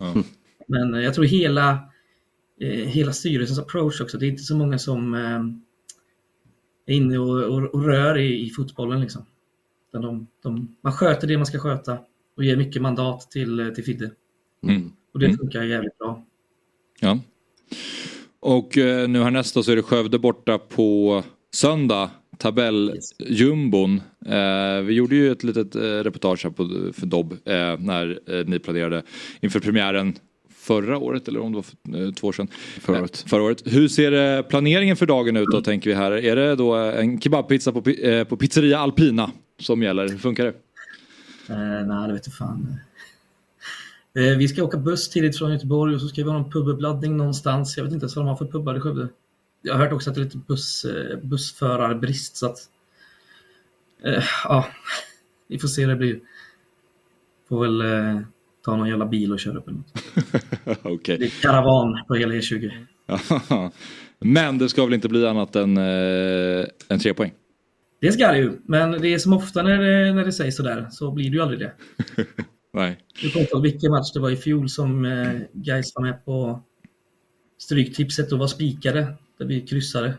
Mm. Men uh, jag tror hela, uh, hela styrelsens approach också, det är inte så många som är inne och, och, och, rör i, i fotbollen liksom. De, de, man sköter det man ska sköta och ger mycket mandat till, till Fidde. Mm. Och det mm. funkar jävligt bra. Ja. Och nu härnäst så är det Skövde borta på söndag tabelljumbon. Eh, vi gjorde ju ett litet eh, reportage här på, för Dobb eh, när eh, ni planerade inför premiären förra året eller om det var för, eh, två år sedan. Förra året. förra året. Hur ser eh, planeringen för dagen ut då tänker vi här? Är det då en kebabpizza på, på pizzeria Alpina som gäller? Hur funkar det? Eh, nej, det vet du fan. Vi ska åka buss tidigt från Göteborg och så ska vi ha någon pubuppladdning någonstans. Jag vet inte ens vad de har för pubbar i Skövde jag har hört också att det är lite buss, eh, bussförarbrist så att eh, ja, vi får se hur det blir. Får väl eh, ta någon jävla bil och köra upp en. okay. Det är karavan på hela E20. Men det ska väl inte bli annat än, eh, än tre poäng? Det ska det ju, men det är som ofta när det, när det sägs sådär så blir det ju aldrig det. Nej. Du kommer ihåg vilken match det var i fjol som eh, Gais var med på Stryktipset och var spikade där vi kryssade.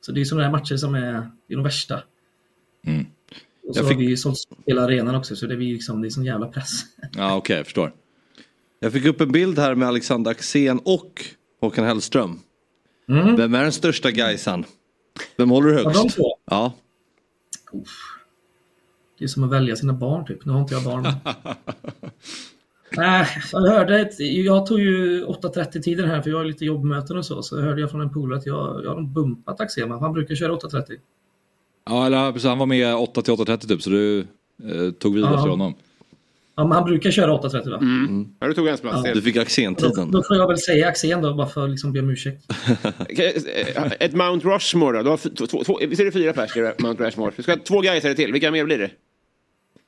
Så det är sådana här matcher som är, är de värsta. Mm. Och så fick... har vi sålt hela arenan också så det, blir liksom, det är sån jävla press. Ja okej, okay, jag förstår. Jag fick upp en bild här med Alexander Axén och Håkan Hellström. Mm. Vem är den största Gaisan? Vem håller du högst? Ja, de två? Ja. Det är som att välja sina barn typ. Nu har inte jag barn. Nej, jag hörde, jag tog ju 8.30 tiden här för jag har lite jobbmöten och så. Så hörde jag från en polare att jag, jag har bumpat Axema. Han brukar köra 8.30. Ja, eller, precis, han var med 8 till 8.30 typ så du eh, tog vid efter honom. Ja, men han brukar köra 8.30 va? Mm. Mm. Ja, du tog hans plats. Ja. Du fick Axén-tiden. Då, då, får jag väl säga Axén då, bara för att liksom be om ursäkt. Ett Mount Rushmore då? Du har två, två, visst är det fyra pers i Mount Rushmore? Du ska ha två Gaisare till. Vilka mer blir det?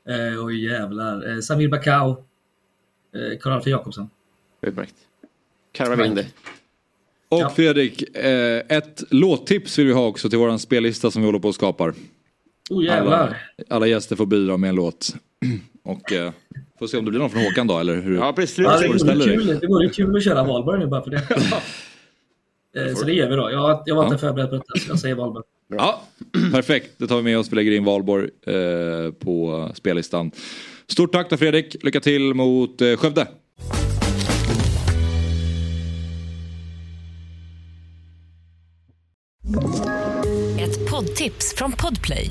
Eh, oj jävlar. Eh, Samir Bakao. Eh, Karl-Alfred Jakobsson. Utmärkt. Karva Vinde. Och Ja. Fredrik, eh, ett låttips vill vi ha också till våran spellista som vi håller på och skapar. Oh jävlar. Alla, alla gäster får bidra med en låt. Och eh, får se om det blir någon från Håkan då eller hur? Ja, precis. Ja, det, vore kul, det vore kul att köra valborg nu bara för det. Eh, så det gör vi då. Jag, jag var inte förberedd på detta så jag säger valborg. Ja, perfekt. Det tar vi med oss. Vi lägger in Valborg eh, på spellistan. Stort tack då Fredrik. Lycka till mot eh, Skövde. Ett poddtips från Podplay.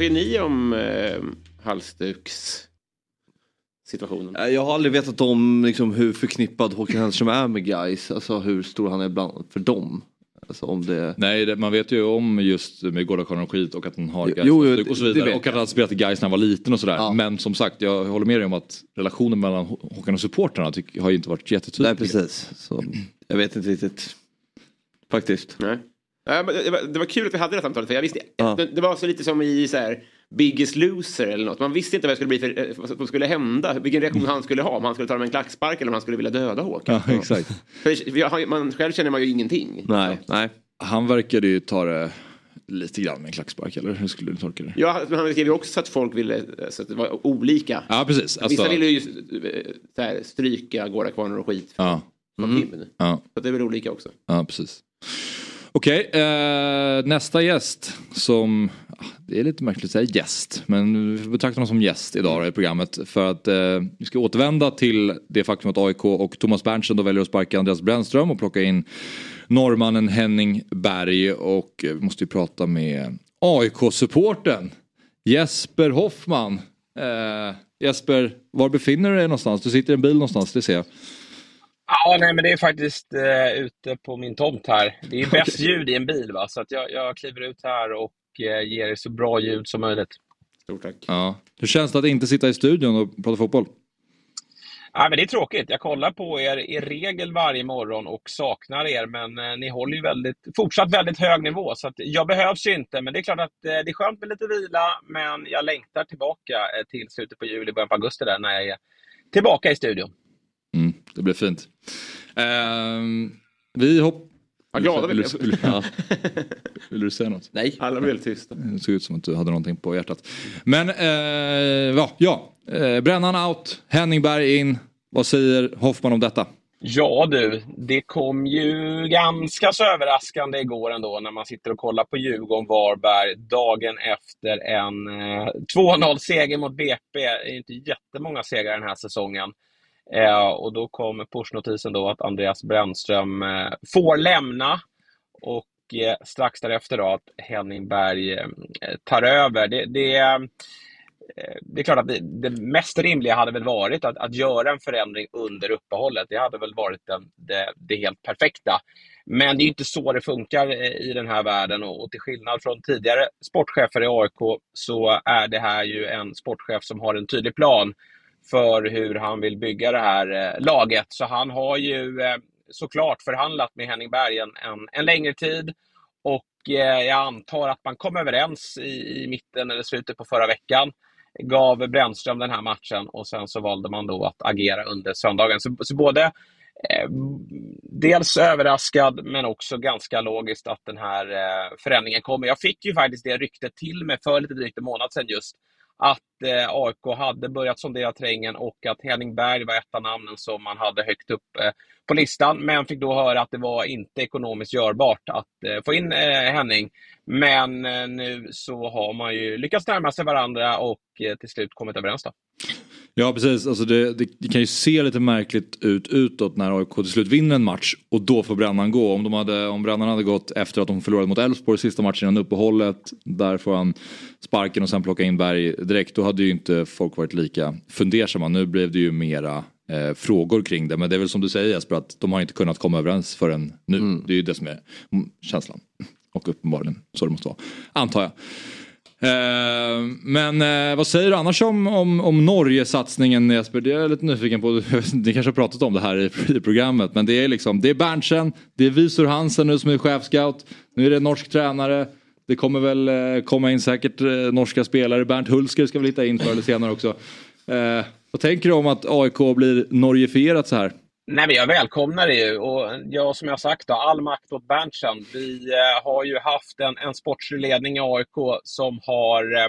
Tycker ni om eh, halsduks situationen? Jag har aldrig vetat om liksom, hur förknippad Håkan Hellström är med guys. Alltså hur stor han är bland, för dem. Alltså, om det... Nej, det, man vet ju om just med Gårdakaran och skit och att han har Jo, Gais jo, och så vidare. Och att han spelat i Gais när han var liten och sådär. Ja. Men som sagt, jag håller med dig om att relationen mellan Hå- Håkan och supportrarna har ju inte varit jättetydlig. Nej precis. Så, jag vet inte riktigt. Faktiskt. Nej. Ja, det, var, kul att vi hade det samtalet för jag visste, Ja. det, var så lite som i så här, Biggest Loser eller något. Man visste inte vad det skulle bli för, eh, vad som skulle hända, vilken reaktion han skulle ha. Om han skulle ta med en klackspark eller om han skulle vilja döda Håkan. Ja, exakt. För man, själv känner man ju ingenting. Nej, nej. Han verkade ju ta det lite grann med en klackspark, eller hur skulle du tolka det? Ja, men han skrev ju också att folk ville, så att det var olika. Ja, precis. Alltså, Vissa ville ju eh, så här, stryka Gårdakvarnar och skit ja, från himlen. ja, Så det är väl olika också. ja, precis. Okej, eh, nästa gäst som, ah, det är lite märkligt att säga gäst, men vi betraktar honom som gäst idag i programmet. För att eh, vi ska återvända till det faktum att AIK och Thomas Berntsen då väljer att sparka Andreas Brännström och plocka in norrmannen Henning Berg och eh, vi måste ju prata med AIK-supporten Jesper Hoffman. Eh, Jesper, var befinner du dig någonstans? Du sitter i en bil någonstans, det ser jag. Ja, nej, men det är faktiskt eh, ute på min tomt här. Det är ju bäst ljud i en bil, va? så att jag, jag kliver ut här och eh, ger er så bra ljud som möjligt. Stort tack. Ja. Hur känns det att inte sitta i studion och prata fotboll? Ja, men det är tråkigt. Jag kollar på er i regel varje morgon och saknar er, men eh, ni håller ju väldigt, fortsatt väldigt hög nivå. Så att jag behövs ju inte, men det är klart att eh, det är skönt med lite vila, men jag längtar tillbaka eh, till slutet på juli, början på augusti där, när jag är tillbaka i studion. Mm, det blir fint. Ehm, vi hopp... Vad glada vi vill, blev. vill, ja. vill du säga något? Nej. Alla blev helt tysta. Det såg ut som att du hade någonting på hjärtat. Men eh, ja, ja. Eh, Brännan out, Henning Berg in. Vad säger Hoffman om detta? Ja du, det kom ju ganska så överraskande igår ändå när man sitter och kollar på Djurgården-Varberg dagen efter en eh, 2-0-seger mot BP. Det är inte jättemånga segrar den här säsongen. Eh, och då kom pushnotisen då att Andreas Brännström eh, får lämna och eh, strax därefter då att Henning Berg eh, tar över. Det, det, eh, det är klart att det, det mest rimliga hade väl varit att, att göra en förändring under uppehållet. Det hade väl varit den, det, det helt perfekta. Men det är inte så det funkar eh, i den här världen och, och till skillnad från tidigare sportchefer i AIK så är det här ju en sportchef som har en tydlig plan för hur han vill bygga det här eh, laget. Så han har ju eh, såklart förhandlat med Henning Berg en, en, en längre tid och eh, jag antar att man kom överens i, i mitten eller slutet på förra veckan gav Brännström den här matchen och sen så valde man då att agera under söndagen. Så, så både eh, dels överraskad men också ganska logiskt att den här eh, förändringen kommer. Jag fick ju faktiskt det ryktet till mig för lite drygt en månad sedan just att eh, AIK hade börjat sondera terrängen och att Henning Berg var ett av namnen som man hade högt upp eh, på listan. Men fick då höra att det var inte ekonomiskt görbart att eh, få in eh, Henning. Men eh, nu så har man ju lyckats närma sig varandra och eh, till slut kommit överens. Då. Ja precis, alltså det, det, det kan ju se lite märkligt ut utåt när AIK till slut vinner en match och då får Brännan gå. Om, de hade, om Brännan hade gått efter att de förlorade mot Elfsborg sista matchen innan uppehållet, där får han sparken och sen plocka in Berg direkt, då hade ju inte folk varit lika fundersamma. Nu blev det ju mera eh, frågor kring det. Men det är väl som du säger Jesper att de har inte kunnat komma överens förrän nu. Mm. Det är ju det som är känslan. Och uppenbarligen så det måste vara. Antar jag. Eh, men eh, vad säger du annars om, om, om Norge-satsningen Jesper? Det är jag lite nyfiken på. Ni kanske har pratat om det här i, i programmet. Men det är liksom, det är Berntsen, det är Visor Hansen nu som är chefscout. Nu är det norsk tränare. Det kommer väl eh, komma in säkert eh, norska spelare. Bernt Hulsker ska vi hitta in förr eller senare också. Eh, vad tänker du om att AIK blir norgifierat så här? Nej, men jag välkomnar det ju. Och jag, som jag sagt, då, all makt åt Berntsen. Vi eh, har ju haft en, en sportslig ledning i AIK som har eh,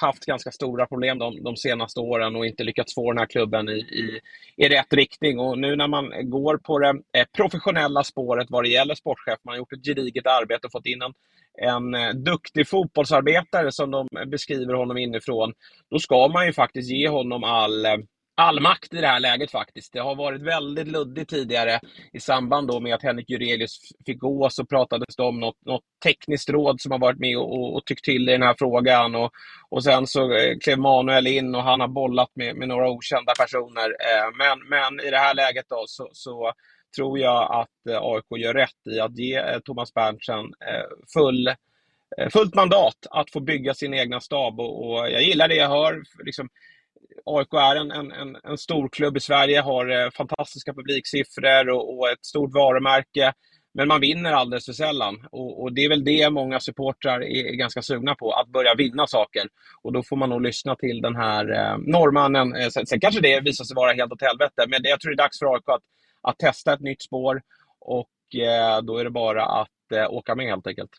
haft ganska stora problem de, de, senaste åren och inte lyckats få den här klubben i, i, i rätt riktning. Och nu när man går på det eh, professionella spåret vad det gäller sportchef, man har gjort ett gediget arbete och fått in en, en eh, duktig fotbollsarbetare som de beskriver honom inifrån, då ska man ju faktiskt ge honom all eh, all makt i det här läget faktiskt. Det har varit väldigt luddigt tidigare. I samband då med att Henrik Jurelius fick gå så pratades det om något, något tekniskt råd som har varit med och, och, tyckt till i den här frågan. Och, och sen så eh, klev Manuel in och han har bollat med, med några okända personer. Eh, men, men i det här läget då så, så tror jag att eh, AIK gör rätt i att ge Thomas Berntsen full fullt mandat att få bygga sin egna stab och, och jag gillar det jag hör. Liksom, AIK är en, en, en stor klubb i Sverige, har eh, fantastiska publiksiffror och, och, ett stort varumärke. Men man vinner alldeles för sällan. Och, och, det är väl det många supportrar är, är, ganska sugna på, att börja vinna saker. Och då får man nog lyssna till den här eh, norrmannen. Eh, sen, sen, kanske det visar sig vara helt åt helvete, men det, jag tror det är dags för AIK att, att testa ett nytt spår. Och eh, då är det bara att eh, åka med helt enkelt.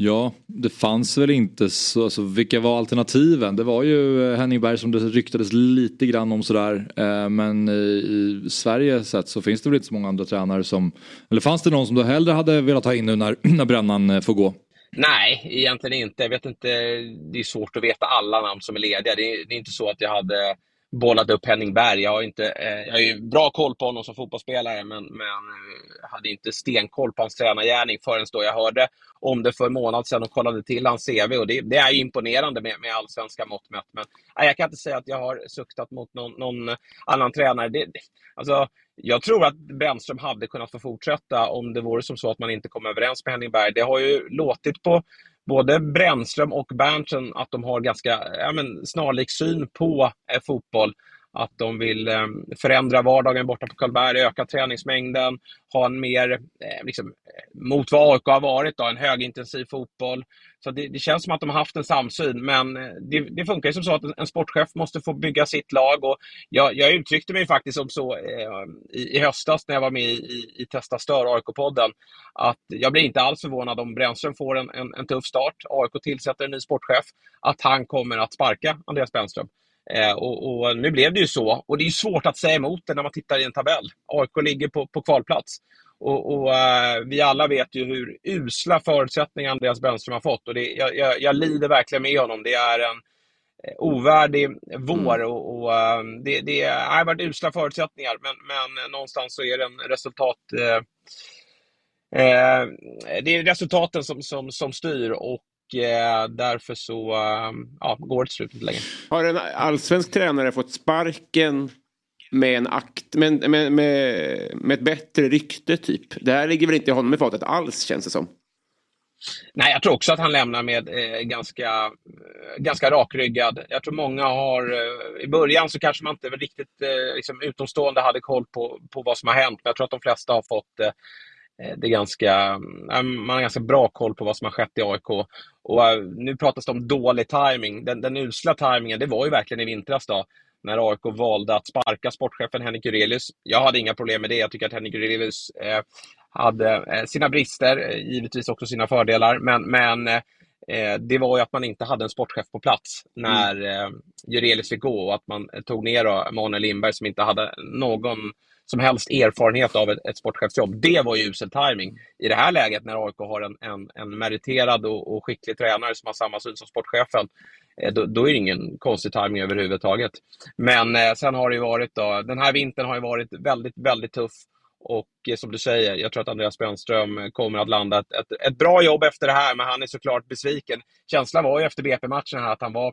Ja, det fanns väl inte så, alltså, vilka var alternativen? Det var ju eh, Henning Berg som det ryktades lite grann om sådär. Eh, men i Sverige sett så finns det väl inte så många andra tränare som, eller fanns det någon som du hellre hade velat ha in nu när, när Brännan eh, får gå? Nej, egentligen inte. Jag vet inte. Det är svårt att veta alla namn som är lediga. Det är, det är inte så att jag hade bollat upp Henning Berg. Jag har, inte, eh, jag har ju bra koll på honom som fotbollsspelare men, men eh, hade inte stenkoll på hans tränargärning förrän då jag hörde om det för en månad sedan och kollade till hans CV. Och det, det är ju imponerande med, med allsvenska mått mätt. Men nej, jag kan inte säga att jag har suktat mot någon, någon annan tränare. Det, alltså, jag tror att Brännström hade kunnat få fortsätta om det vore som så att man inte kom överens med Henning Berg. Det har ju låtit på både Brännström och Berntsen att de har ganska ja, men, snarlik syn på eh, fotboll. Att de vill eh, förändra vardagen borta på Karlberg, öka träningsmängden, ha en mer, eh, liksom, mot vad AIK har varit, då, en högintensiv fotboll. Så det, det, känns som att de har haft en samsyn, men eh, det, det funkar ju som så att en, sportchef måste få bygga sitt lag. Och jag, jag uttryckte mig faktiskt som så eh, i, i, höstas när jag var med i, i Testa Stör, AIK-podden, att jag blir inte alls förvånad om Brännström får en, en, en tuff start, AIK tillsätter en ny sportchef, att han kommer att sparka Andreas Brännström. Eh, och, och, nu blev det ju så. Och det är svårt att säga emot det när man tittar i en tabell. AIK ligger på, på kvalplats. Och, och uh, vi alla vet ju hur usla förutsättningar Andreas Brännström har fått. Och det, jag, jag, jag, lider verkligen med honom. Det är en eh, ovärdig vår. Mm. Och, och uh, det, det har varit usla förutsättningar. Men, men någonstans så är det en resultat... Uh, det är resultaten som, som, som styr. Och eh, därför så eh, ja, går det till slut inte längre. Har en allsvensk tränare fått sparken med, en akt, med, med, med, med ett bättre rykte typ? Det här ligger väl inte honom i fatet alls känns det som. Nej, jag tror också att han lämnar med eh, ganska, eh, ganska rakryggad. Jag tror många har... Eh, I början så kanske man inte riktigt eh, liksom, utomstående hade koll på, på vad som har hänt. Men jag tror att de flesta har fått eh, Eh, det är ganska, man har ganska bra koll på vad som har skett i AIK. Och eh, nu pratas det om dålig timing. Den, den usla timingen, det var ju verkligen i vintras då, när AIK valde att sparka sportchefen Henrik Jurelius. Jag hade inga problem med det. Jag tycker att Henrik Jurelius eh, hade eh, sina brister, givetvis också sina fördelar. Men, men eh, det var ju att man inte hade en sportchef på plats när mm. eh, Jurelius fick gå och att man tog ner då, Manuel Lindberg som inte hade någon som helst erfarenhet av ett, ett sportchefsjobb. Det var ju usel timing. I det här läget när AIK har en, en, en meriterad och, och, skicklig tränare som har samma syn som sportchefen, eh, då, då, är det ingen konstig timing överhuvudtaget. Men eh, sen har det ju varit då, den här vintern har ju varit väldigt, väldigt tuff. Och eh, som du säger, jag tror att Andreas Brännström kommer att landa ett, ett, ett, bra jobb efter det här, men han är såklart besviken. Känslan var ju efter BP-matchen att han var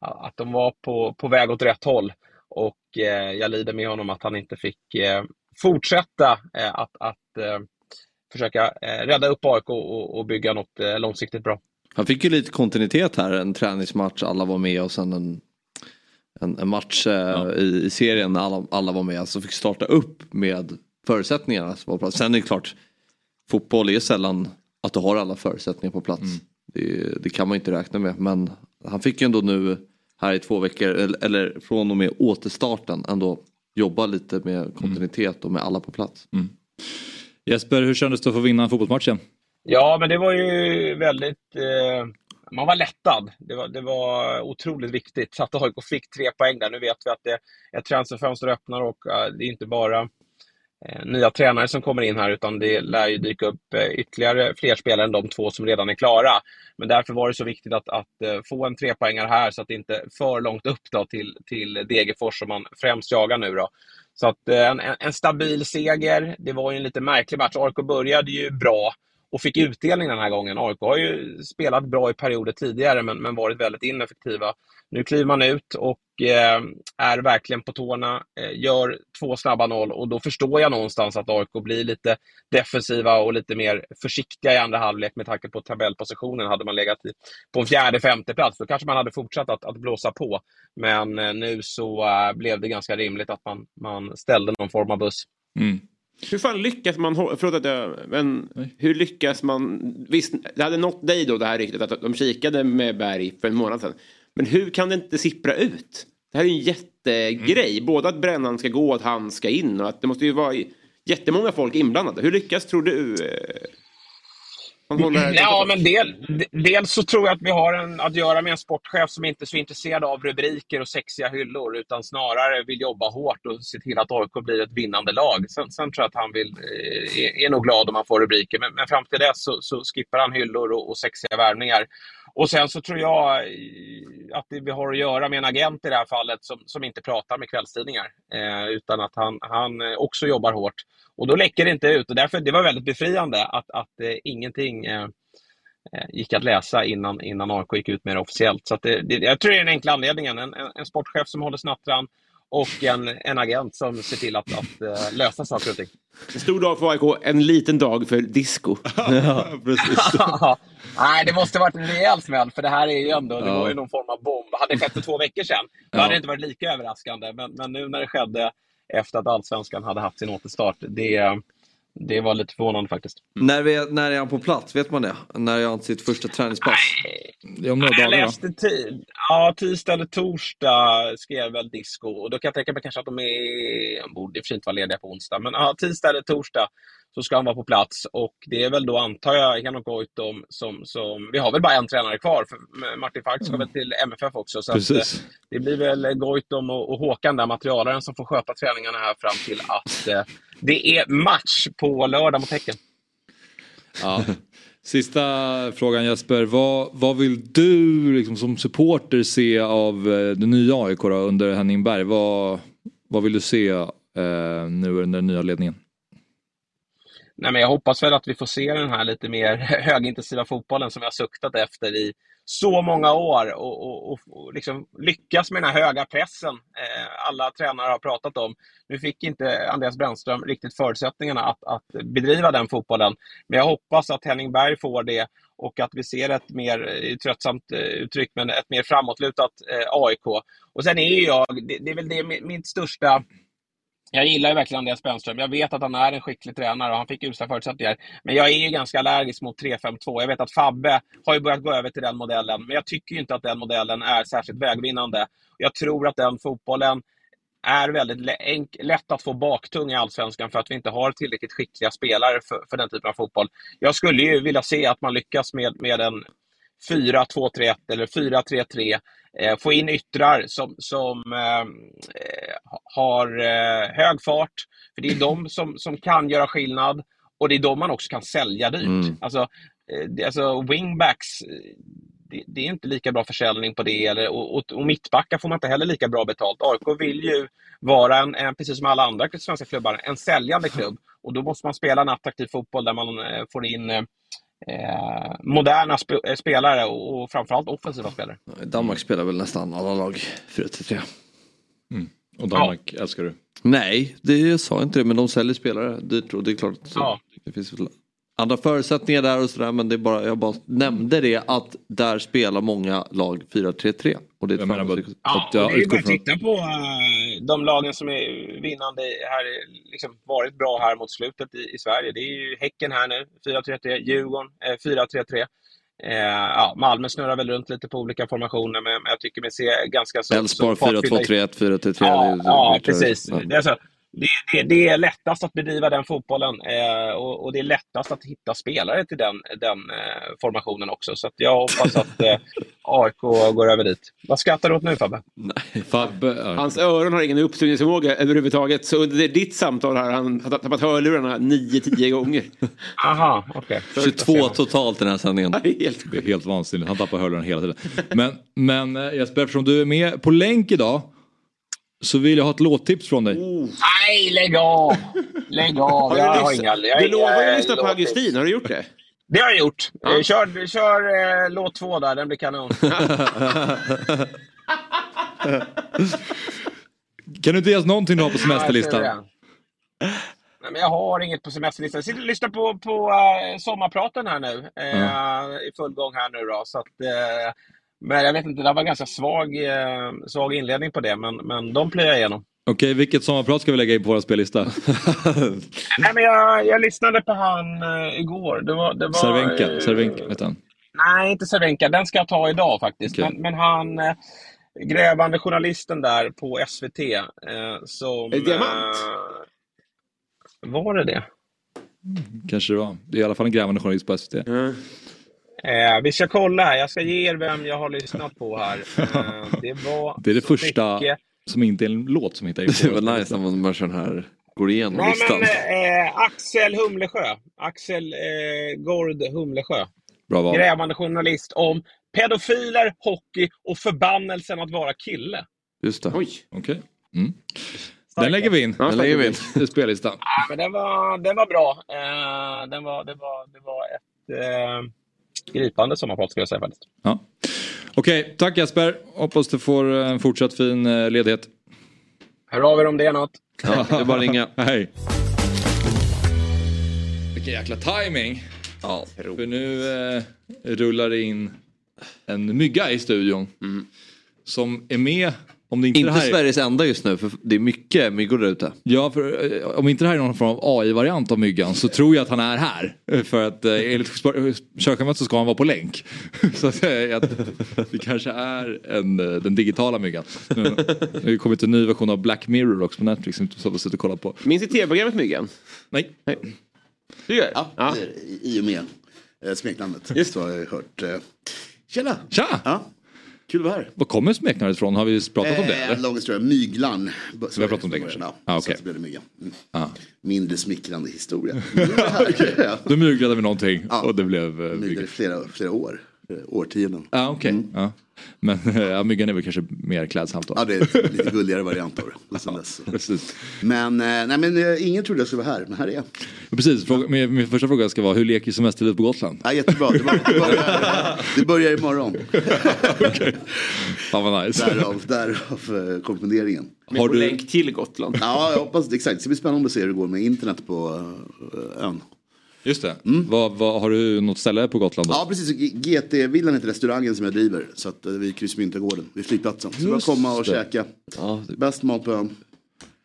att de var på, på väg åt rätt håll. Och eh, jag lider med honom att han inte fick eh, fortsätta eh, att, att eh, försöka eh, rädda upp AIK och, och bygga något eh, långsiktigt bra. Han fick ju lite kontinuitet här, en träningsmatch, alla var med och sen en, en, en match ja. i, i, serien när alla, alla var med. Alltså fick starta upp med förutsättningarna. Sen är det klart, fotboll är sällan att du har alla förutsättningar på plats. Mm. Det, det, kan man inte räkna med men han fick ju ändå nu här i två veckor eller, eller från och med återstarten ändå jobba lite med kontinuitet och med alla på plats. Mm. Jesper, hur kändes det att få vinna fotbollsmatchen? Ja, men det var ju väldigt... Eh, man var lättad. Det var, det var otroligt viktigt att AIK fick tre poäng där. Nu vet vi att det, ett transferfönster öppnar och uh, det är inte bara Eh, Eh, nya tränare som kommer in här utan det lär ju dyka upp eh, ytterligare fler spelare än de två som redan är klara. Men därför var det så viktigt att, att eh, få en trepoängare här så att det inte är för långt upp då till, till Degerfors som man främst jagar nu. Då. Så att eh, en, en stabil seger. Det var ju en lite märklig match. AIK började ju bra och fick utdelning den här gången. AIK har ju spelat bra i perioder tidigare men, men varit väldigt ineffektiva. Nu kliver man ut och eh, är verkligen på tårna, eh, gör två snabba noll och då förstår jag någonstans att AIK blir lite defensiva och lite mer försiktiga i andra halvlek med tanke på tabellpositionen. Hade man legat i, på en fjärde, femte plats då kanske man hade fortsatt att, att blåsa på. Men eh, nu så eh, blev det ganska rimligt att man, man ställde någon form av buss. Mm. Hur fan lyckas man, förlåt att jag, men hur lyckas man, visst det hade nått dig då det här ryktet att de kikade med Berg för en månad sedan. Men hur kan det inte sippra ut? Det här är ju en jättegrej. Mm. Både att Brännan ska gå och att han ska in och att det måste ju vara jättemånga folk inblandade. Hur lyckas tror du? Eh, Ja, men del, dels så tror jag att vi har en, att göra med en sportchef som inte är så intresserad av rubriker och sexiga hyllor utan snarare vill jobba hårt och se till att AIK blir ett vinnande lag. Sen, sen tror jag att han vill, är, eh, är nog glad om han får rubriker, men, men fram till dess så, så skippar han hyllor och, och sexiga värvningar. Och sen så tror jag eh, att vi har att göra med en agent i det här fallet som, som inte pratar med kvällstidningar. Eh, utan att han, han eh, också jobbar hårt. Och då läcker det inte ut. Och därför, det var väldigt befriande att, att eh, ingenting eh, eh gick att läsa innan, innan AIK gick ut med det officiellt. Så det, det, jag tror det är den enkla anledningen. En, en, en sportchef som håller snattran och en, en agent som ser till att, att uh, lösa saker och ting. En stor dag för AIK, en liten dag för disco. ja, precis. Nej, det måste varit en rejäl smäll, för det här är ju ändå, det var ju någon form av bomb. Hade det skett för två veckor sedan, då ja. hade det inte varit lika överraskande. Men, men nu när det skedde efter att allsvenskan hade haft sin återstart, det, det var lite förvånande faktiskt. Mm. När, vi, när är han på plats? Vet man det? När är han sitt första träningspass? Det är om några dagar Jag läste tid. Ja, tisdag eller torsdag skrev väl Disco. Och då kan jag tänka mig kanske att de är... De borde i och för sig inte vara lediga på onsdag. Men ja, tisdag eller torsdag så ska han vara på plats. Och det är väl då, antar jag, Henok Goitom som, som... Vi har väl bara en tränare kvar. För Martin Falk ska mm. väl till MFF också. Så att, eh, det blir väl Goitom och, och Håkan, där materialaren, som får sköta träningarna här fram till att eh, det är match på lördag mot Häcken. Ja. Sista frågan Jesper. Vad, vad vill du liksom, som supporter se av eh, det nya AIK under Henning Berg? Vad, vad vill du se eh, nu under den nya ledningen? Nej, men jag hoppas väl att vi får se den här lite mer högintensiva fotbollen som jag suktat efter i så många år och, och, och, och liksom lyckas med den här höga pressen eh, alla tränare har pratat om. Nu fick inte Andreas Brännström riktigt förutsättningarna att, att bedriva den fotbollen. Men jag hoppas att Henning Berg får det och att vi ser ett mer, eh, tröttsamt eh, uttryck, men ett mer framåtlutat eh, AIK. Och sen är jag, det, det är väl det mitt största jag gillar ju verkligen Andreas Brännström. Jag vet att han är en skicklig tränare och han fick usla förutsättningar. Men jag är ju ganska allergisk mot 3-5-2. Jag vet att Fabbe har ju börjat gå över till den modellen. Men jag tycker inte att den modellen är särskilt vägvinnande. Jag tror att den fotbollen är väldigt lätt att få baktung i Allsvenskan för att vi inte har tillräckligt skickliga spelare för, för den typen av fotboll. Jag skulle ju vilja se att man lyckas med, med en 4-2-3-1 eller 4-3-3 få in yttrar som, som eh, har eh, hög fart. För det är de som, som kan göra skillnad och det är de man också kan sälja dyrt. Mm. Alltså, eh, alltså wingbacks, det, det, är inte lika bra försäljning på det. Eller, och, och, och mittbackar får man inte heller lika bra betalt. AIK vill ju vara, en, en, precis som alla andra svenska klubbar, en säljande klubb. Och då måste man spela en attraktiv fotboll där man eh, får in eh, moderna sp eh, spelare och framförallt offensiva spelare. Danmark spelar väl nästan alla lag 4-3. Mm. Och Danmark älskar du? Nej, det jag sa inte det men de säljer spelare dyrt och det är klart att Ja. det finns väl andra förutsättningar där och sådär men det är bara, jag bara nämnde det att där spelar många lag 4-3-3. Och det är ett menar Ja, Att jag det är utgår bara att från- titta på eh, de lagen som är vinnande här, liksom varit bra här mot slutet i, i Sverige. Det är ju Häcken här nu, 4-3-3, Djurgården, eh, 4-3-3. Eh, ja, Malmö snurrar väl runt lite på olika formationer men, jag tycker mig se ganska så... Elfsborg så fartfyllda- 4-2-3-1, 4-3-3. Ja, det ja precis. Det, är alltså, det, det, det är lättast att bedriva den fotbollen eh, och, och det är lättast att hitta spelare till den, den eh, formationen också. Så att jag hoppas att eh, AIK går över dit. Vad skrattar du åt nu Fabbe? Fabbe, ja. Hans öron har ingen uppsugningsförmåga överhuvudtaget. Så under ditt samtal har han tappat hörlurarna 9-10 gånger. Aha, okej. 22 totalt i den här sändningen. Helt Det är helt vansinnigt. Han tappar hörlurarna hela tiden. Men, men eh, Jesper, eftersom du är med på länk idag så vill jag ha ett låttips från dig. Nej, lägg av! Lägg av. Har Jag du, har inga... jag du lovar ju att lyssna på. Augustin, har du gjort det? Det har jag gjort. Ja. Eh, Kör, kör eh, låt två där, den blir kanon. Kan du inte ge oss någonting du har på semesterlistan? Ja. Nej, men jag har inget på semesterlistan. Jag sitter och lyssnar på, på uh, sommarpraten här nu. eh, I full gång här nu då. Så att, eh, men jag vet inte, det var en ganska svag, eh, svag inledning på det. Men, men de plöjer igenom. Okej, vilket sommarprat ska vi lägga in på vår spellista? Nej, men jag, jag lyssnade på han eh, igår. Det var, det var, Cervenka, eh, Cervenka heter han. Nej, inte Cervenka. Den ska jag ta idag faktiskt. Okej. Men, men han, eh, grävande journalisten där på SVT. Eh, som, Är Diamant? Eh, var det det? Kanske det var. Det är i alla fall en grävande journalist på SVT. Eh, vi ska kolla här. Jag ska ge er vem jag har lyssnat på här. Eh, det var Det är det första mycket- som inte är en låt som inte är Det var nice när man bara kör den här, går igenom Nej, listan. men eh, Axel Humlesjö. Axel eh, Gord Humlesjö. Bra val. Grävande journalist om pedofiler, hockey och förbannelsen att vara kille. Just det. Oj. Okej. Mm. Den lägger vi in. Den lägger vi in. i spellistan. Ja, men den var, den var bra. Eh, den var, det, var, det var ett eh, gripande sommarprat skulle jag säga faktiskt. Ja. Okej, tack Jesper. Hoppas du får en fortsatt fin eh, ledighet. Hör av er om det är något. Ja, det är bara ringa. Hej. Vilken jäkla timing. Ja. För nu eh, rullar det in en mygga i studion. Som är med, om det inte, Inte det här är- Sveriges enda just nu för det är mycket myggor där ute. Ja, för, eh, om inte det här är någon form av AI-variant av myggan så tror jag att han är här. Eh, För att eh, enligt körschemat så ska han vara på länk. Så att, att det kanske är en, den digitala myggan. Nu har det kommit en ny version av Black Mirror också på Netflix som jag har suttit och kollat på. Minns du tv-programmet Myggan? Nej. Du gör? Ja, Ja. det är det. I- och med smeknamnet Just. så har jag hört. Tjena! Tja! Ja, kul att vara här. Var kommer smeknamnet ifrån? Har vi pratat om det? Eh, eller? lång historia, myglan. Vi har pratat om det kanske? Ja, Ah, så att det blev det myggan. Mm. Ja. Mindre smickrande historia. Ja. Du myglade med någonting Ja. och det blev eh, Myglade i mygga. flera, flera år. Eh, Årtionden. Ja, okej. Ja. Men eh, ja, myggan är väl kanske mer klädsamt då. Ja, det är lite gulligare variant av det. Och sen dess. Precis. Men, eh, nej, men ingen trodde jag skulle vara här, men här är jag. Precis, fråga, min, min första fråga ska vara hur leker semesterlivet på Gotland? Ja, jättebra, det, det, börjar, det börjar imorgon. Fan vad nice. Därav, därav kompenderingen. Med Har du- länk till Gotland. Ja, jag hoppas exakt. Det ska bli spännande att se hur det går med internet på ön. Just det. Vad, vad, har du något ställe på Gotland då? Ja, precis. GT-villan heter restaurangen som jag driver. Så att uh, vid Kryssmyntagården, vid flygplatsen. Så bara komma och det. käka. Ja, Bäst mat på ön.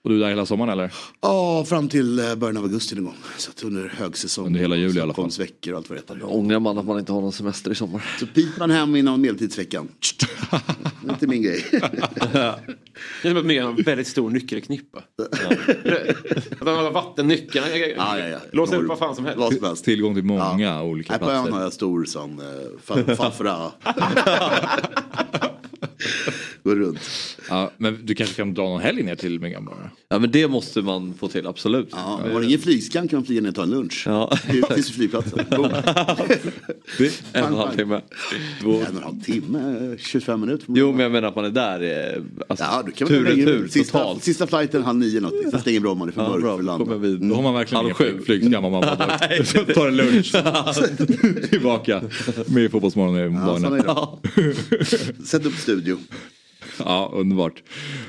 Och du är där hela sommaren eller? Ja, fram till eh, början av augusti någon gång. Så att under högsäsong. Under hela juli i alla fall. Och allt vad det heter. Ångrar man att man inte har någon semester i sommar? Så piper man hem innan medeltidsveckan. Det är inte min grej. Det är har en väldigt stor nyckelknippa. Att han har vattennyckeln. Ja, ja, ja. Låser upp vad fan som helst. Vad som helst. Tillgång till många olika Nej, på ön har platser. jag stor sån uh, fa- faffra. Går runt. Ja, men du kanske kan dra någon helg ner till Myggan bara? Ja men det måste man få till, absolut. Ja, har du ingen flygskam kan man flyga ner och ta en lunch. Ja. Till till flygplatsen. Boom. En och en halv timme. En och en halv timme, 25 minuter. Jo men jag menar att man är där. eh, Alltså, Ja, du kan tur väl och tur sista, totalt. sista flighten halv nio något. Sen stänger Bromma, det är för Ja, mörkt bra, för då landet. har man verkligen Halv ingen sju. flygskam om man bara tar en lunch. Tillbaka med Fotbollsmorgon i Ja, det. Sätt upp studio. Ja, underbart.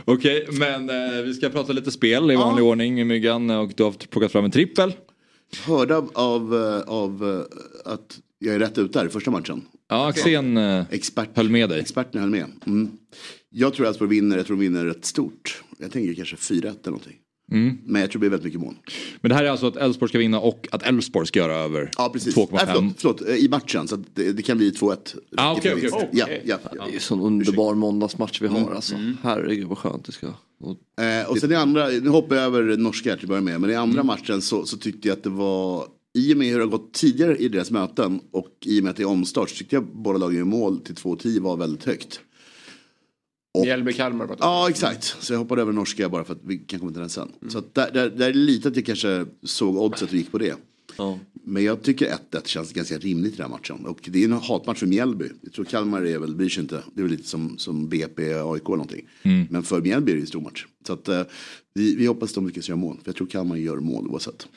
Okej, men eh, vi ska prata lite spel i vanlig ordning Myggan och du har plockat fram en trippel. Hörde av, av, eh, av eh, att jag är rätt ute här i första matchen. Ja, Axén eh, Expert, höll med dig. Experten höll med. Mm. Jag tror att Elfsborg vinner, jag tror de vinner rätt stort. Jag tänker kanske 4-1 eller någonting. Mm. Men jag tror det blir väldigt mycket mål. Men det här är alltså att Elfsborg ska vinna och att Elfsborg ska göra över Ja, precis. Nej, 2,5. förlåt, förlåt, eh, i matchen. Så att det, det kan bli 2-1. Ah, okej, vinst. okej. Ja, ja, ja. Det är en sån underbar måndagsmatch vi har Mm. alltså. Herregud vad skönt det ska och Eh, och sen i andra, nu hoppar jag över norska här till att börja med. Men i andra Mm. matchen så, så tyckte jag att det var, i och med hur det har gått tidigare i deras möten och i och med att det är omstart så tyckte jag båda lagen i mål till 2-10 var väldigt högt. Mjällby-Kalmar. Ja exakt, så jag hoppade över norska bara för att vi kan komma till den sen. Så att där, där, där är det lite att jag kanske såg oddset och gick på det. Men jag tycker 1-1 känns ganska rimligt i den här matchen. Och det är en hatmatch för Mjällby. Jag tror Kalmar är väl, bryr sig inte. Det är väl lite som, som BP, AIK eller någonting. Mm. Men för Mjällby är det en stor match. Så att eh, vi, vi hoppas att de lyckas göra mål. För jag tror Kalmar gör mål oavsett.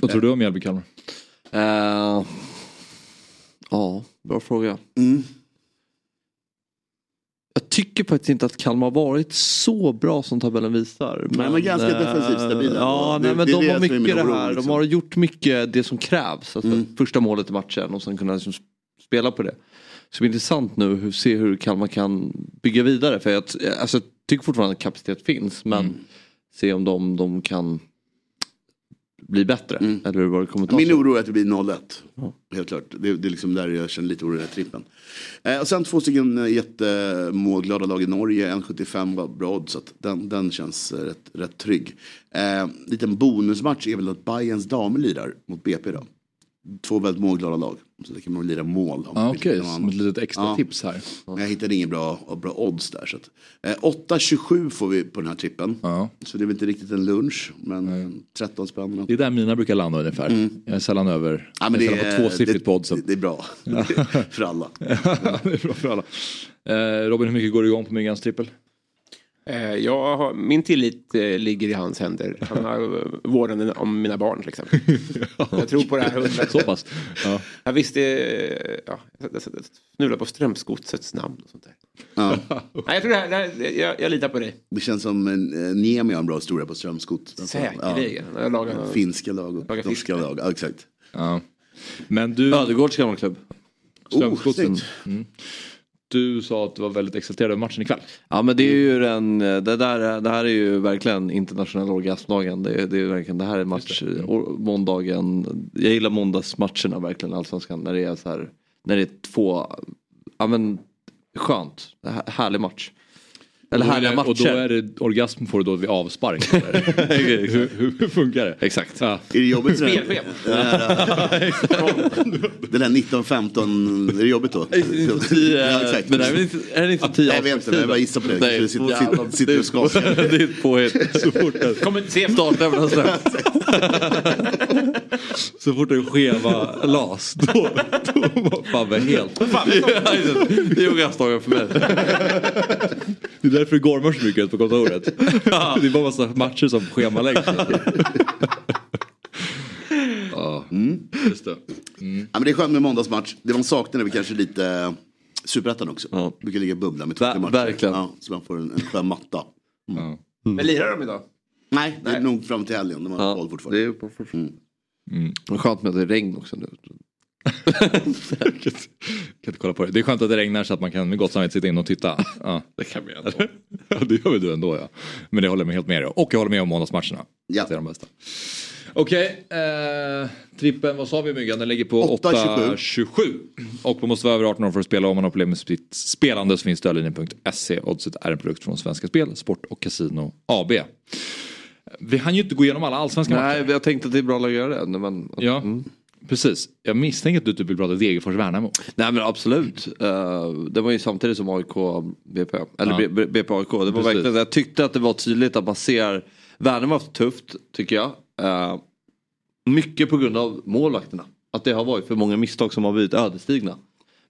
Vad tror du om Mjällby-Kalmar? Eh, ja, bra fråga. Mm. Jag tycker faktiskt inte att Kalmar varit så bra som tabellen visar. Nej, men ganska eh, defensivt stabila. Ja, Det- nej, men det är de har är mycket det här. De liksom. har gjort mycket det som krävs. Alltså Mm. Första målet i matchen och sen kunna liksom spela på det. Så det blir intressant nu hur se hur Kalmar kan bygga vidare. För jag, alltså, jag tycker fortfarande att kapacitet finns men Mm. se om de, de kan bli bättre. Eller vad det kommer ta Mm. Min oro är att det blir 0-1. Helt klart. Det, det är liksom där jag känner lite oro i den här trippen. Eh, och sen två stycken eh, jättemålglada lag i Norge. 1,75 var bra odds. Så att den, den känns eh, rätt, rätt trygg. Eh, liten bonusmatch är väl att Bayerns damer lirar mot BP då. Två väldigt målglada lag. Så det kan man lira mål. om Ah, Okej, något som ett litet extra Ja. tips här. Men jag hittade ingen bra, bra odds där. Så att, eh, 8,27 får vi på den här trippen. Så det är väl inte riktigt en lunch. Men 13 spänn. Det är där mina brukar landa ungefär. Jag är sällan över. Ja, men det är på tvåsiffrigt det- på oddsen. det är bra. för alla. det är bra för alla. Eh, Robin, hur mycket går det igång på Myggans trippel? Eh, jag har, min tillit eh, ligger i hans händer. Han har vårdnaden om mina barn till exempel. Jag tror på det här hundra. Så pass? Ja. Jag visste, ja, jag snubblade på Strömsgodsets namn och sånt där. Ja. Nej, jag, tror det här, det här, jag, jag litar på dig. Det känns som eh, Niemi har en bra historia på Strömskott. Alltså, Säkerligen. Ja. Jag lagar- Finska lag och fisk. norska lag. Ja, exakt. Ja. Men du... Ödegårds gamla klubb. Strömsgodsen. snyggt. Mm. Du sa att du var väldigt exalterad över matchen ikväll. Ja men det är ju den, det, där, det här är ju verkligen internationell orgasmdagen. Det, det, är verkligen, det här är match, or- måndagen. Jag gillar måndagsmatcherna verkligen Allsvenskan. När det är så här, när det är två, ja men skönt, Här- härlig match. Eller och då är härliga det, matcher. Och då är det orgasm får du då vid avspark. hur, hur, funkar det? Exakt. Ja. Är det jobbigt? Spelschema. Den här 1915, är det jobbigt då? Ja, exakt. Men det är inte, är det inte tio Nej, jag vet inte, men jag bara gissar på det. Nej, Du sitter- sitter- sitter och skakar. Det är ett påhitt. Så fort det Kommer inte se. strax. Så fort är skeva las, då, då var Fabbe helt... Det är orgasmdagen för mig. Det är därför det gormar så mycket på kontoret. Det är bara massa matcher som schemaläggs. Ja, just det. Mm. Ja, men det är skönt med måndagsmatch. Det man saknar är kanske lite superettan också. Ja. Ligga och bubbla med två Ver- tre matcher. verkligen. Ja, så man får en, en skön matta. Ja. Men lirar de idag? Nej, det är nog fram till helgen. De har Ja, boll fortfarande. det är på Mm. Men Skönt med att det är regn också nu. kan inte kolla på det. Det är skönt att det regnar så att man kan med gott samvete sitta in och titta. Ja. Det kan vi ändå. Ja, det gör väl du ändå ja. Men det håller jag med helt med dig. Och jag håller med om måndagsmatcherna. Ja. Det är de bästa. Okej, eh, trippen, vad sa vi Myggan? Den ligger på 8,27. 8,27. Och man måste vara över 18 år för att spela. Om man har problem med sitt spelande så finns stödlinjen.se. Oddset är en produkt från Svenska Spel, Sport och Casino AB. Vi hann ju inte gå igenom alla allsvenska matcher. Nej, jag tänkte att det är bra att göra det. Men, Ja, Mm. precis. Jag misstänker att du typ vill prata Degerfors-Värnamo. Nej men absolut. Uh, det var ju samtidigt som AIK BP. Eller Ja. BP AIK. Det var Precis. verkligen, jag tyckte att det var tydligt att man ser Värnamo har haft tufft tycker jag. Eh, mycket på grund av målvakterna. Att det har varit för många misstag som har blivit ödesdigra.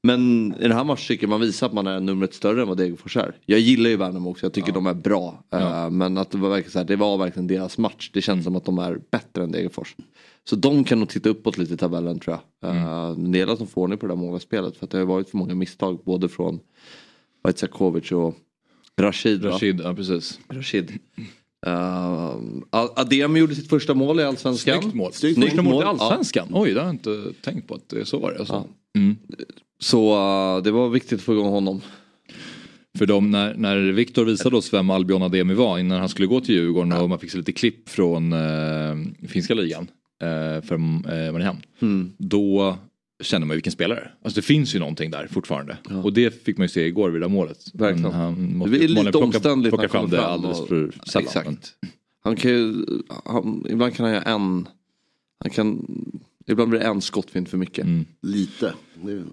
Men i den här matchen tycker man visar att man är numret större än vad Degerfors är. Jag gillar ju Värnamo också, jag tycker de är bra. Eh, Ja. men att det var verkligen så här, det var verkligen deras match. Det känns som att de är bättre än Degerfors. Så de kan nog titta uppåt lite i tabellen tror jag. Uh, men det gäller att de får ordning på det där målvaktsspelet. För att det har varit för många misstag både från Vaitsiakovic och Rashid va? Rashid, ja precis. Rashid. Uh, Adem gjorde sitt första mål i Allsvenskan. Snyggt mål. Snyggt Första mål i Ja. Allsvenskan. Oj, det har jag inte tänkt på att det så var det. Alltså. Mm. Så uh, det var viktigt att få igång honom. För de, när, när Viktor visade oss vem Albion Ademi var innan han skulle gå till Djurgården och man fick se lite klipp från eh, finska ligan eh, för eh, Mariehamn. Mm. Då kände man ju vilken spelare. Alltså det finns ju någonting där fortfarande. Och det fick man ju se igår vid det där målet. Verkligen. Men Han måste Det är lite plocka, omständligt plocka han fram kommer det alldeles och- för sällan. Exakt. Han kan ju, han, ibland kan han göra en, han kan, ibland blir det en skottfint för mycket. Mm. Lite. Det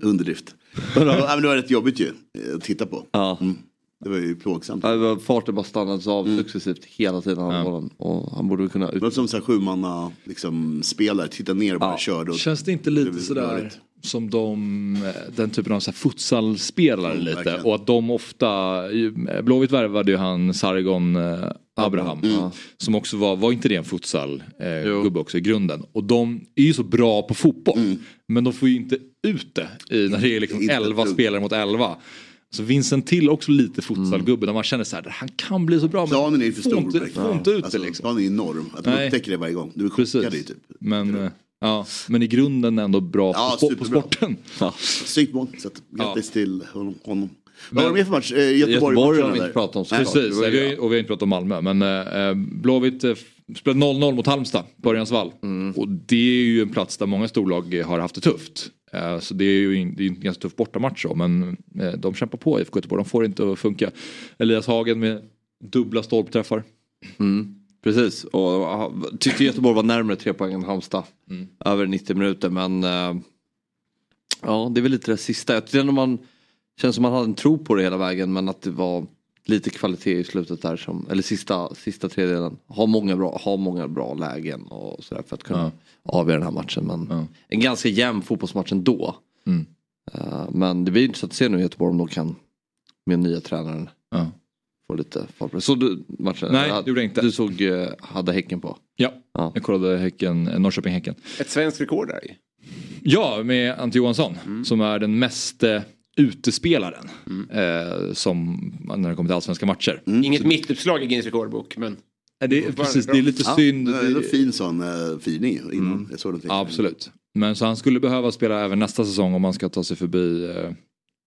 underdrift. ja, men det var rätt jobbigt ju eh, att titta på. Ja. Mm. Det var ju plågsamt. Ja, det var- Farten bara stannades av successivt hela tiden. Han, bollen, och han borde kunna Det var ut... som sjumanna liksom, spelare, titta ner och bara körde. Och, Känns det inte lite blev sådär rörigt. Som de, eh, den typen av så här futsalspelare Mm, lite verkligen. och att de ofta, ju- Blåvitt värvade ju han Sargon eh, Abraham Mm. som också var, var inte det en futsal eh, Jo. gubbe också i grunden och de är ju så bra på fotboll Mm. men de får ju inte ut det i, när det är liksom Inte 11 ett dugg. spelare mot 11. Så Vincent till också lite futsalgubbe där man känner så här, han kan bli så bra men Planen är ju för får stor. inte, inte ut Alltså, det liksom. Planen är enorm. Att de Nej. upptäcker det varje gång. Du är chockad typ. Men, eh, ja, men i grunden ändå bra Ja, på, på sporten. Snyggt mål. Så att, grattis till honom. Vad var det mer för match? Eh, Göteborg, Göteborg har vi inte pratat om Nej. Precis, ju- vi har, och vi har inte pratat om Malmö. Men eh, Blåvitt eh, spelade 0-0 mot Halmstad på Örjansvall. Mm. Och det är ju en plats där många storlag har haft det tufft. Eh, så det är ju in- det är en ganska tuff bortamatch så, men eh, de kämpar på IFK Göteborg. De får det inte att funka. Elias Hagen med dubbla stolpträffar. Mm, precis, och tyckte Göteborg var närmare tre poäng än Halmstad. Mm. Över 90 minuter men eh, ja det är väl lite det sista. Jag tyckte man känns som man hade en tro på det hela vägen men att det var lite kvalitet i slutet där som, eller sista, sista tredjedelen. Ha många bra, ha många bra lägen och sådär för att kunna avgöra den här matchen. Men en ganska jämn fotbollsmatch ändå. Mm. Eh, men det blir intressant att se nu i Göteborg om de kan med nya tränaren Ja. Få lite fart på det. Så du matchen? Nej, det gjorde jag inte. Du såg, eh, hade Häcken på? Ja, Ja. jag kollade häcken, eh, Norrköping-Häcken. Ett svenskt rekord där ju. Ja, med Ante Johansson som är den meste utespelaren. Eh, som när det kommer till allsvenska matcher. Inget mittuppslag i Guinness rekordbok men Eh, Det är, precis, det är lite Ja, synd. det är en fin sån uh, firning innan. Jag såg Ja, absolut. Men så han skulle behöva spela även nästa säsong om man ska ta sig förbi eh,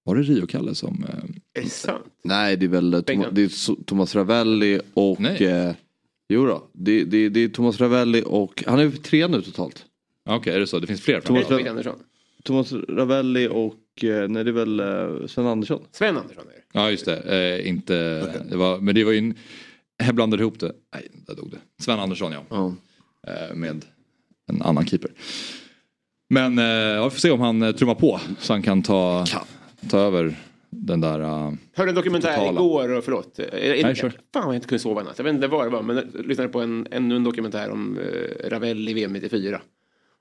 var det Rio-Kalle som... Eh, är det sant? Nej det är väl Tom, det är Thomas Ravelli och... Nej. Eh, jo då, det, det, det är Thomas Ravelli och... Han är ju tre nu totalt. Okej, är det så? Det finns fler Thomas, Andersson. Thomas Ravelli och... Eh, nej det är väl eh, Sven Andersson. Sven Andersson är det. Ja, just det. Eh, inte... Det var, men det var ju... En, jag blandade ihop det. Nej, där dog det. Sven Andersson, ja. Ja. Eh, med en annan keeper. Men eh, ja, vi får se om han eh, trummar på så han kan ta, ta över den där... Uh, Hörde en dokumentär Totala. igår, och förlåt. Nej, kör. Fan vad jag inte kunde sova i natt. Jag vet inte vad det var, men jag lyssnade på en, ännu en dokumentär om eh, Ravelli i VM 94.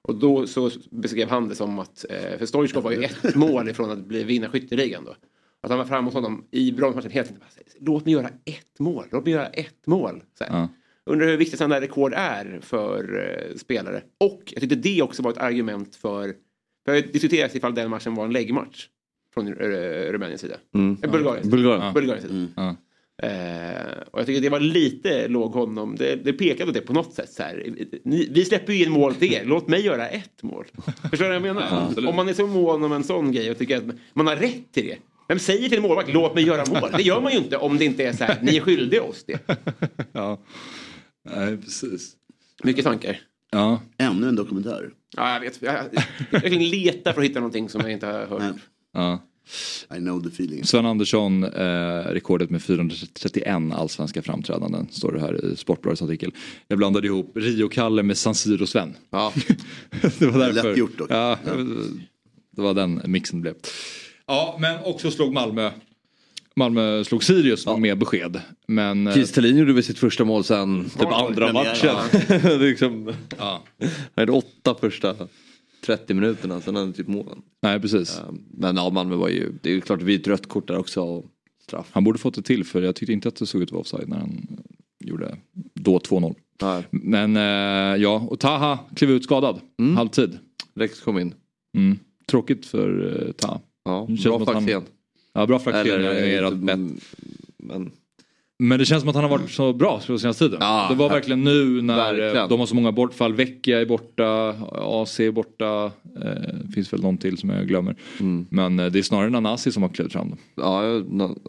Och då så beskrev han det som att, eh, för Stoichkov var ju ett mål ifrån att bli vinna skytteligan då. Att han var framme hos honom i bronsmatchen tiden. Bara, Låt mig göra ett mål, låt mig göra ett mål. Så ja. Undrar hur viktigt sådana där rekord är för eh, spelare. Och jag tyckte det också var ett argument för, för det diskuteras ifall den matchen var en läggmatch. Från Rumäniens sida. Mm. Eh, Bulgarien. Bulgarien. Bulgarien sida. Ja. Eh, och jag tycker det var lite låg honom. Det, det pekade åt det på något sätt. Så här. Ni, vi släpper ju in mål till er. Låt mig göra ett mål. Förstår du vad jag menar? absolut. Om man är så mån om en sån grej och tycker att man har rätt till det. Vem säger till en målvakt låt mig göra mål? Det gör man ju inte om det inte är så här. Ni är skyldiga oss det. ja. Nej, precis. Mycket tankar. Ja. Ännu en dokumentär. Ja, jag vet. Jag, jag, jag letar för att hitta någonting som jag inte har hört. Nej. Ja. I know the feeling. Sven Andersson, eh, rekordet med 431 allsvenska framträdanden, står det här i Sportbladets artikel. Jag blandade ihop Rio-Kalle med San Siro-Sven. Ja. det var därför. Lätt gjort dock. Ja, det var den mixen det blev. Ja, men också slog Malmö. Malmö slog Sirius med besked. Men... eh, Kiese Thelin gjorde väl sitt första mål sen typ andra matchen. Det är liksom, Ja. han hade åtta första 30 minuterna, sen hade typ målen. Nej, precis. Eh, Men ja, Malmö var ju, det är ju klart ett rött kort där också. Och straff. Han borde fått det till för jag tyckte inte att det såg ut att vara offside när han gjorde då 2-0. Nej. Men eh, ja, och Taha klev ut skadad. Halvtid. Rex kom in. Mm. Tråkigt för eh, Taha. Ja, bra han- Faxén. Ja, bra flaxering Eller i eh. Men... Men det känns som att han har varit så bra på senaste tiden. Ja, det var verkligen nu när verkligen. eh, de har så många bortfall. Vecchia är borta, AC är borta. Eh, finns väl någon till som jag glömmer. Men eh, det är snarare Nanasi som har klivit fram. Då. Ja,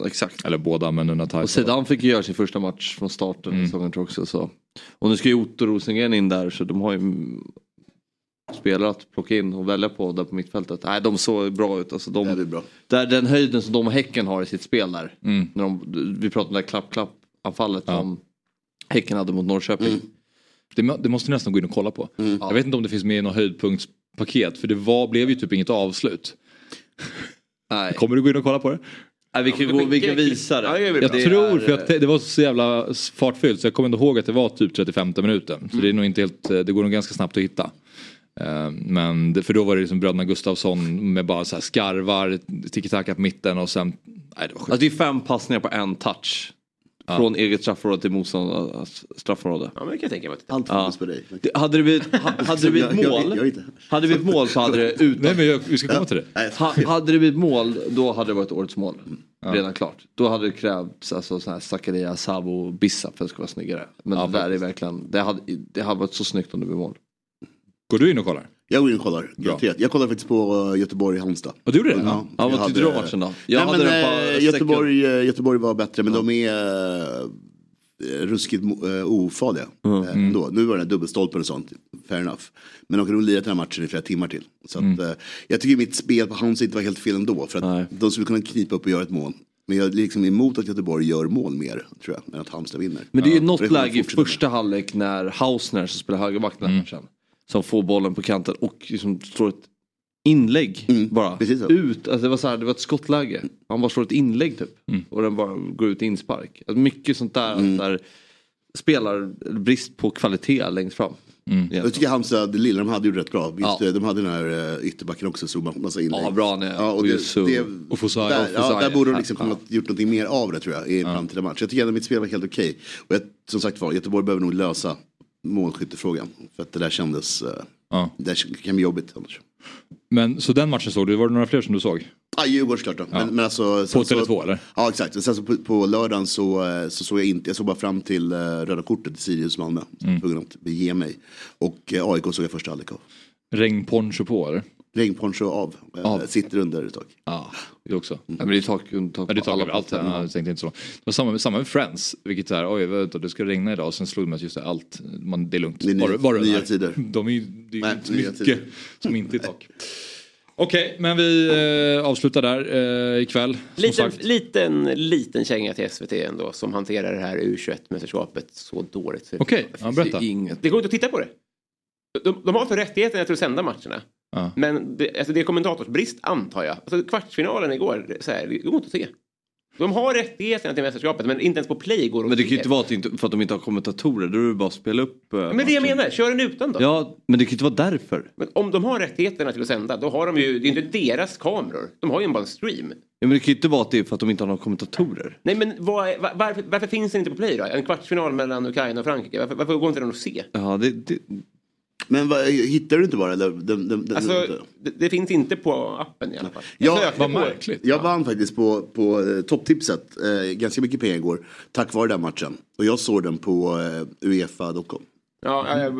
exakt. Eller båda men Nuna Och Zidane fick ju göra sin första match från starten Mm. i säsongen tror jag också. Så. Och nu ska ju Otto Rosengren in där så de har ju mm, spelare att plocka in och välja på där på mittfältet. Nej, de såg bra ut. Alltså, de, det är bra. Där, den höjden som de och Häcken har i sitt spel där. Mm. När de, vi pratade om det där klapp-klapp-anfallet som Häcken hade mot Norrköping. Mm. Det, det måste ni nästan gå in och kolla på. Jag vet inte om det finns med i något höjdpunktspaket för det var, blev ju typ inget avslut. Nej. Kommer du gå in och kolla på det? Nej, vi kan, gå, vi kan visa det. Jag Det tror, är- för att det var så jävla fartfyllt så jag kommer inte ihåg att det var typ 35 minuten. Så det är nog inte helt, det går nog ganska snabbt att hitta. Eh, Men för då var det liksom bröderna Gustafsson med bara så här skarvar, tiki-taka på mitten och sen... Nej det var sjukt. Alltså det är fem passningar på en touch. Från eget straffområde till motståndarnas straffområde. Ja men det kan jag tänka mig. Allt Ja. fokus på dig. Det- Hade det blivit, ha- hade det blivit Jag- jag- mål, jag hade det blivit mål så hade det utan... Nej men jag, vi ska komma till det. Ha, hade det blivit mål då hade det varit årets mål. Ja. Redan klart. Då hade det krävts alltså, sån här Zakaria, Sabo, Bissap för att det skulle vara snyggare. Men Ja, det där är verkligen, det hade, det hade varit så snyggt om det blev mål. Går du in och kollar? Jag går in och kollar. Jag kollar faktiskt på uh, Göteborg-Halmstad. Och du gjorde det? Ja, jag vad tyckte du om matchen då? Jag Nej, hade men, eh, streck- Göteborg, eh, Göteborg var bättre men de är ruskigt uh, ofarliga. Mm. eh, ändå. Nu var det den dubbelstolpen och sånt, fair enough. Men de kunde nog lira den här matchen i flera timmar till. Så att, Mm. eh, jag tycker mitt spel på Halmstad inte var helt fel ändå. För att de skulle kunna knipa upp och göra ett mål. Men jag är liksom emot att Göteborg gör mål mer, tror jag, än att Halmstad vinner. Men det är ju Ja, något läge i första halvlek när Hausner som spelar högerback den här matchen. Som får bollen på kanten och liksom slår ett inlägg bara. precis så. Ut, alltså det var så här, det var ett skottläge. Han bara slår ett inlägg typ. Och den bara går ut i inspark. Alltså mycket sånt där, där spelar brist på kvalitet längst fram. Jag tycker det lilla de hade gjorde rätt bra. Visst, Ja. eh, De hade den här uh, ytterbacken också, så massa inlägg. Ja, bra är. Ja, och Och det, Yusuf. det, Och Fosai. där, Och ja, där borde de liksom Ja. kunnat gjort någonting mer av det tror jag i en framtida match. Jag tycker ändå mitt spel var helt okej. Och jag, som sagt var, Göteborg behöver nog lösa målskyttefrågan. För att det där kändes, uh, Ja. det där kan bli jobbigt annars. Men så den matchen såg du, var det några fler som du såg? Ja, Djurgården såklart då. Ja. Men, men alltså, På så- Tele2 eller? Ja exakt. Sen så på, på lördagen så, eh, så såg jag inte, jag såg bara fram till uh, röda kortet i Sirius Malmö. Var tvungen att bege mig. Och uh, AIK såg jag första halvlek av. Regnponcho på eller? Regnponcho av. Eh, Av. Sitter under ett tag. Ja, det också. Ja, men det är tak, tak Ja, det på tar alla över allt. platser. Ja, jag tänkte inte så. Det var samma, samma med Friends. Vilket är, oj vänta, det ska regna idag. Sen slog det mig att just det, allt, man, det är lugnt. Det är ny- Bara- bara nya tider. De är det är Nej, inte mycket tider. som inte är tak. Okej, men vi eh, avslutar där eh, ikväll. Liten, liten, liten känga till SVT ändå som hanterar det här U21-mästerskapet så dåligt. Så Okej, ja, berätta. Inget. Det går inte att titta på det. De, de har för rättigheten att sända matcherna. Ja. Men det, alltså det är kommentatorsbrist antar jag. Alltså kvartsfinalen igår, så här, det går inte att se. De har rättigheterna till mästerskapet men inte ens på play går de Men det kan ju inte vara inte, för att de inte har kommentatorer. Då är det bara att spela upp eh, Men det är det jag menar, kör den utan då. Ja, men det kan ju inte vara därför. Men om de har rättigheterna till att sända, då har de ju, det är inte deras kameror. De har ju bara en stream. Ja, men det kan ju inte vara att det är för att de inte har några kommentatorer. Nej men vad är, va- varför, varför finns den inte på play då? En kvartsfinal mellan Ukraina och Frankrike. Varför, varför går inte den att se? Ja, det, det, Men vad, hittar du inte bara? Eller, den, den, den, Alltså, det, det finns inte på appen i alla fall. Ja, sökte vad märkligt. Jag vann faktiskt på, på eh, topptipset eh, ganska mycket pengar igår. Tack vare den matchen. Och jag såg den på eh, Uefa.com. Ja, ja, ja,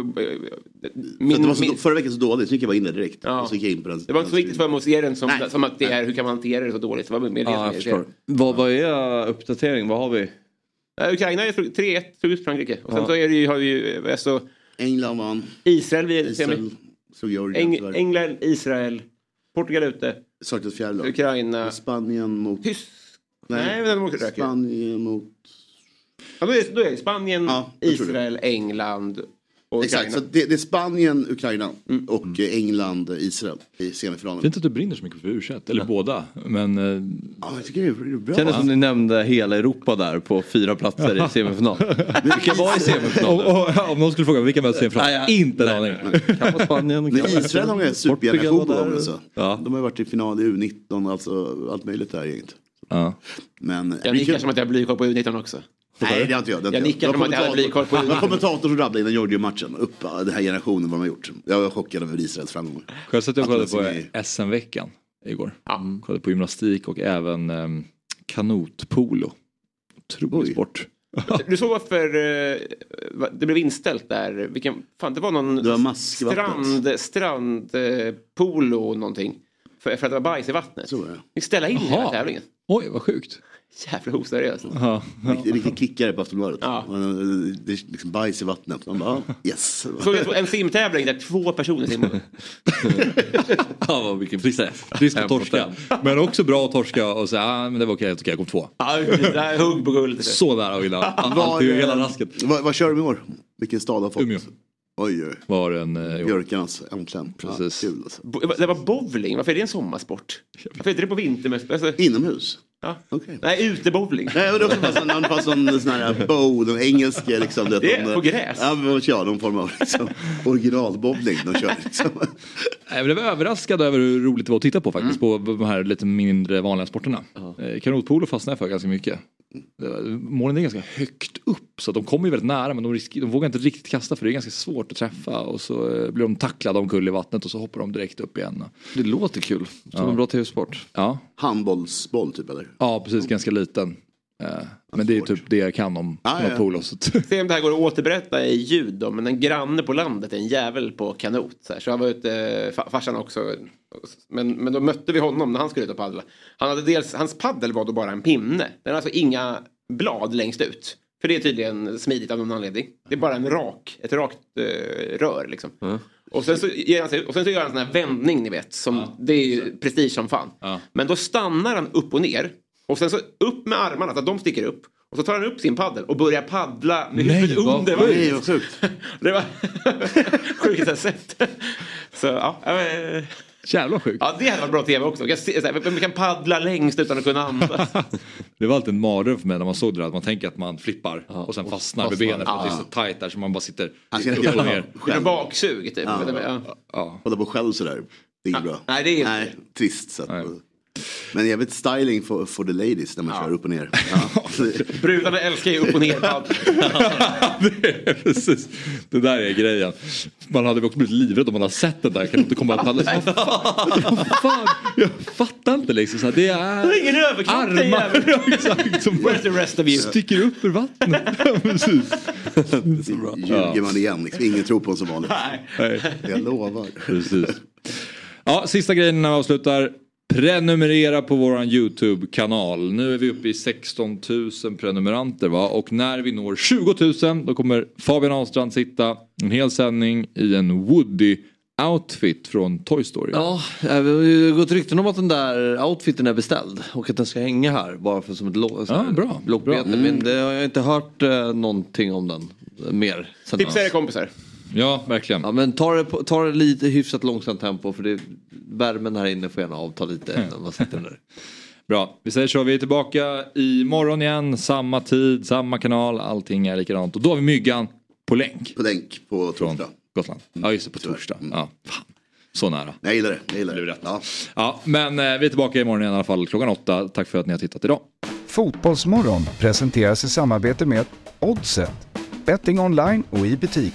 Min, det var så, min, förra veckan så dåligt så gick jag bara in där direkt. Ja. Och så gick jag in på den. det var inte så viktigt för mig att se den som, som att det är hur kan man hantera det så dåligt. Det var mer det som ja, jag jag förstår. Vad, vad är uppdatering? Vad har vi? Ja, Ukraina är 3-1 slog ut Frankrike. Och sen Ja. så är det ju, har vi ju alltså, England vann. Israel vid Israel Eng. England, Israel, Portugal ute, Saknas fjärde lag. Ukraina, Spanien mot... Tysk... Nej, åker röker. Spanien mot... Ja, då, är, då är det Spanien, Ja. Israel, England Exakt, så det, det är Spanien, Ukraina Mm. och eh, England, Israel i semifinalen. Fint att du brinner så mycket för u eller båda. Men eh, Ja, jag tycker det är bra. Kändes som ni nämnde hela Europa där på fyra platser i semifinal. Vilka var i om, semifinal? om, om någon skulle fråga vilka möts i en Nej, final? ja. Inte en aning. Kan vara Spanien. Men kan Israel har en Portugal supergeneration var där. alltså. Ja. De har ju varit i final i U19, alltså allt möjligt där gänget. Ja. Men... Jag nickar som att jag har blivkoll på U19 också. Nej, det har inte jag. Det har Jag var som att jag hade på kommentator som rabblade innan Georgien-matchen. Upp ja, den här generationen vad de har gjort. Jag var chockad över Israels framgångar. Själv satt jag och kollade de på SM-veckan igår. Ja. Kollade på gymnastik och även um, kanotpolo. otrolig sport. Du såg varför eh, det blev inställt där? Vilken, fan, det var någon Det var strand, strand polo någonting. För, för att det var bajs i vattnet. Så var det. Fick ställa in hela tävlingen. Oj, vad sjukt. Jävla oseriöst. Ja. Riktigt, riktigt kickare på Aftonbladet. Ja. Det är liksom bajs i vattnet. Man bara, yes. Såg jag en simtävling där två personer simmade. Ja, vilken frisk frisk att torska. Men också bra att torska och säga ah, men det var okej, okej jag kom två. Ja, hugg på guld. Så nära att vinna. Var, Allt, hela eh, rasket. Vad, vad kör de i år? Vilken stad har fått? Umeå. Oj, oj. Var en... Eh, Björkarnas, äntligen. Precis. Ja, kul alltså. Bo- Det var bowling, varför är det en sommarsport? Varför är det på vintermästerskap? Alltså, Inomhus? Ja. Okej. Nej, utebowling. Nej, och det är också någon, bara sån, sån här bow, den engelska liksom. Det är de, på gräs. Ja, men ja, någon form av liksom, originalbowling de kör. Liksom. Det var överraskad över hur roligt det var att titta på faktiskt. På de här lite mindre vanliga sporterna. Eh, Kanotpolo fastnade jag för ganska mycket. Målen är ganska högt upp så de kommer ju väldigt nära men de, risk- de vågar inte riktigt kasta för det är ganska svårt att träffa. Och så eh, blir de tacklade omkull i vattnet och så hoppar de direkt upp igen. Det låter kul. Som en bra tv-sport. Ja, Handbollsboll typ eller? Ja precis. Ganska liten. Eh, Men det är typ det jag kan om Ah, ja. att- Se om det här går att återberätta i ljud då, men en granne på landet är en jävel på kanot. Så, här. så han var ute, fa- farsan också. Men, men då mötte vi honom när han skulle ut och paddla. Han hade dels, hans paddel var då bara en pinne. Den har alltså inga blad längst ut. För det är tydligen smidigt av någon anledning. Det är bara en rak, ett rakt eh, rör liksom. Och, sen så ger han och sen så gör han en sån här vändning ni vet. Som, Det är ju prestige som fan. Men då stannar han upp och ner. Och sen så upp med armarna så att de sticker upp. Och så tar han upp sin paddel och börjar paddla med Nej, huvudet vad under. sjukt. Nej, vad sjukt. Det var sjukt att sett. Så ja. Ja, Jävla sjukt. Ja det hade varit bra tv också. Jag ser, så här, vem kan paddla längst utan att kunna andas. Det var alltid en mardröm för mig när man såg det där. Att man tänker att man flippar och sen fastnar med benen för att det är så tajt där så man bara sitter Han ska upp och ner. Är baksug typ. Ja. Ja. Ja. Hålla på själv sådär. Det är inget bra. Nej, det är inte- Nej, trist. Så att, Nej. Men jag vet styling for, for the ladies när man kör upp och ner. Ja. Brudarna älskar ju upp och ner det, precis. det där är grejen. Man hade också blivit livrädd om man hade sett det där. Kan inte komma fan, fan? Jag fattar inte liksom. Så det är Det ingen den armar ja, exakt, som bara sticker upp ur vattnet. Ja, precis. Ljuger man igen. Liksom. Ingen tror på en som vanligt. Nej. Jag lovar. Precis. Ja, sista grejen innan vi avslutar. Prenumerera på våran YouTube-kanal. Nu är vi uppe i 16 000 prenumeranter va? Och när vi når 20 000 då kommer Fabian Ahlstrand sitta en hel sändning i en Woody outfit från Toy Story. Ja, det har ju gått rykten om att den där outfiten är beställd och att den ska hänga här bara för som ett lo- Ja, bra. lockbete. Bra. Mm. Men det har jag inte hört eh, någonting om den eh, mer. Tipsa era kompisar. Ja, verkligen. Ja, men ta det, ta det lite hyfsat långsamt tempo för det, värmen här inne får gärna avta lite Mm. när man sitter där. Bra, vi säger så. Vi är tillbaka imorgon igen. Samma tid, samma kanal. Allting är likadant. Och då har vi Myggan på länk. På länk på Från torsdag. Gotland. Ja, just det. På torsdag. Ja, fan. Så nära. Jag gillar det. Jag gillar Det rätt. Ja. Ja, men eh, vi är tillbaka imorgon igen i alla fall klockan åtta. Tack för att ni har tittat idag. Fotbollsmorgon presenteras i samarbete med Oddset. Betting online och i butik.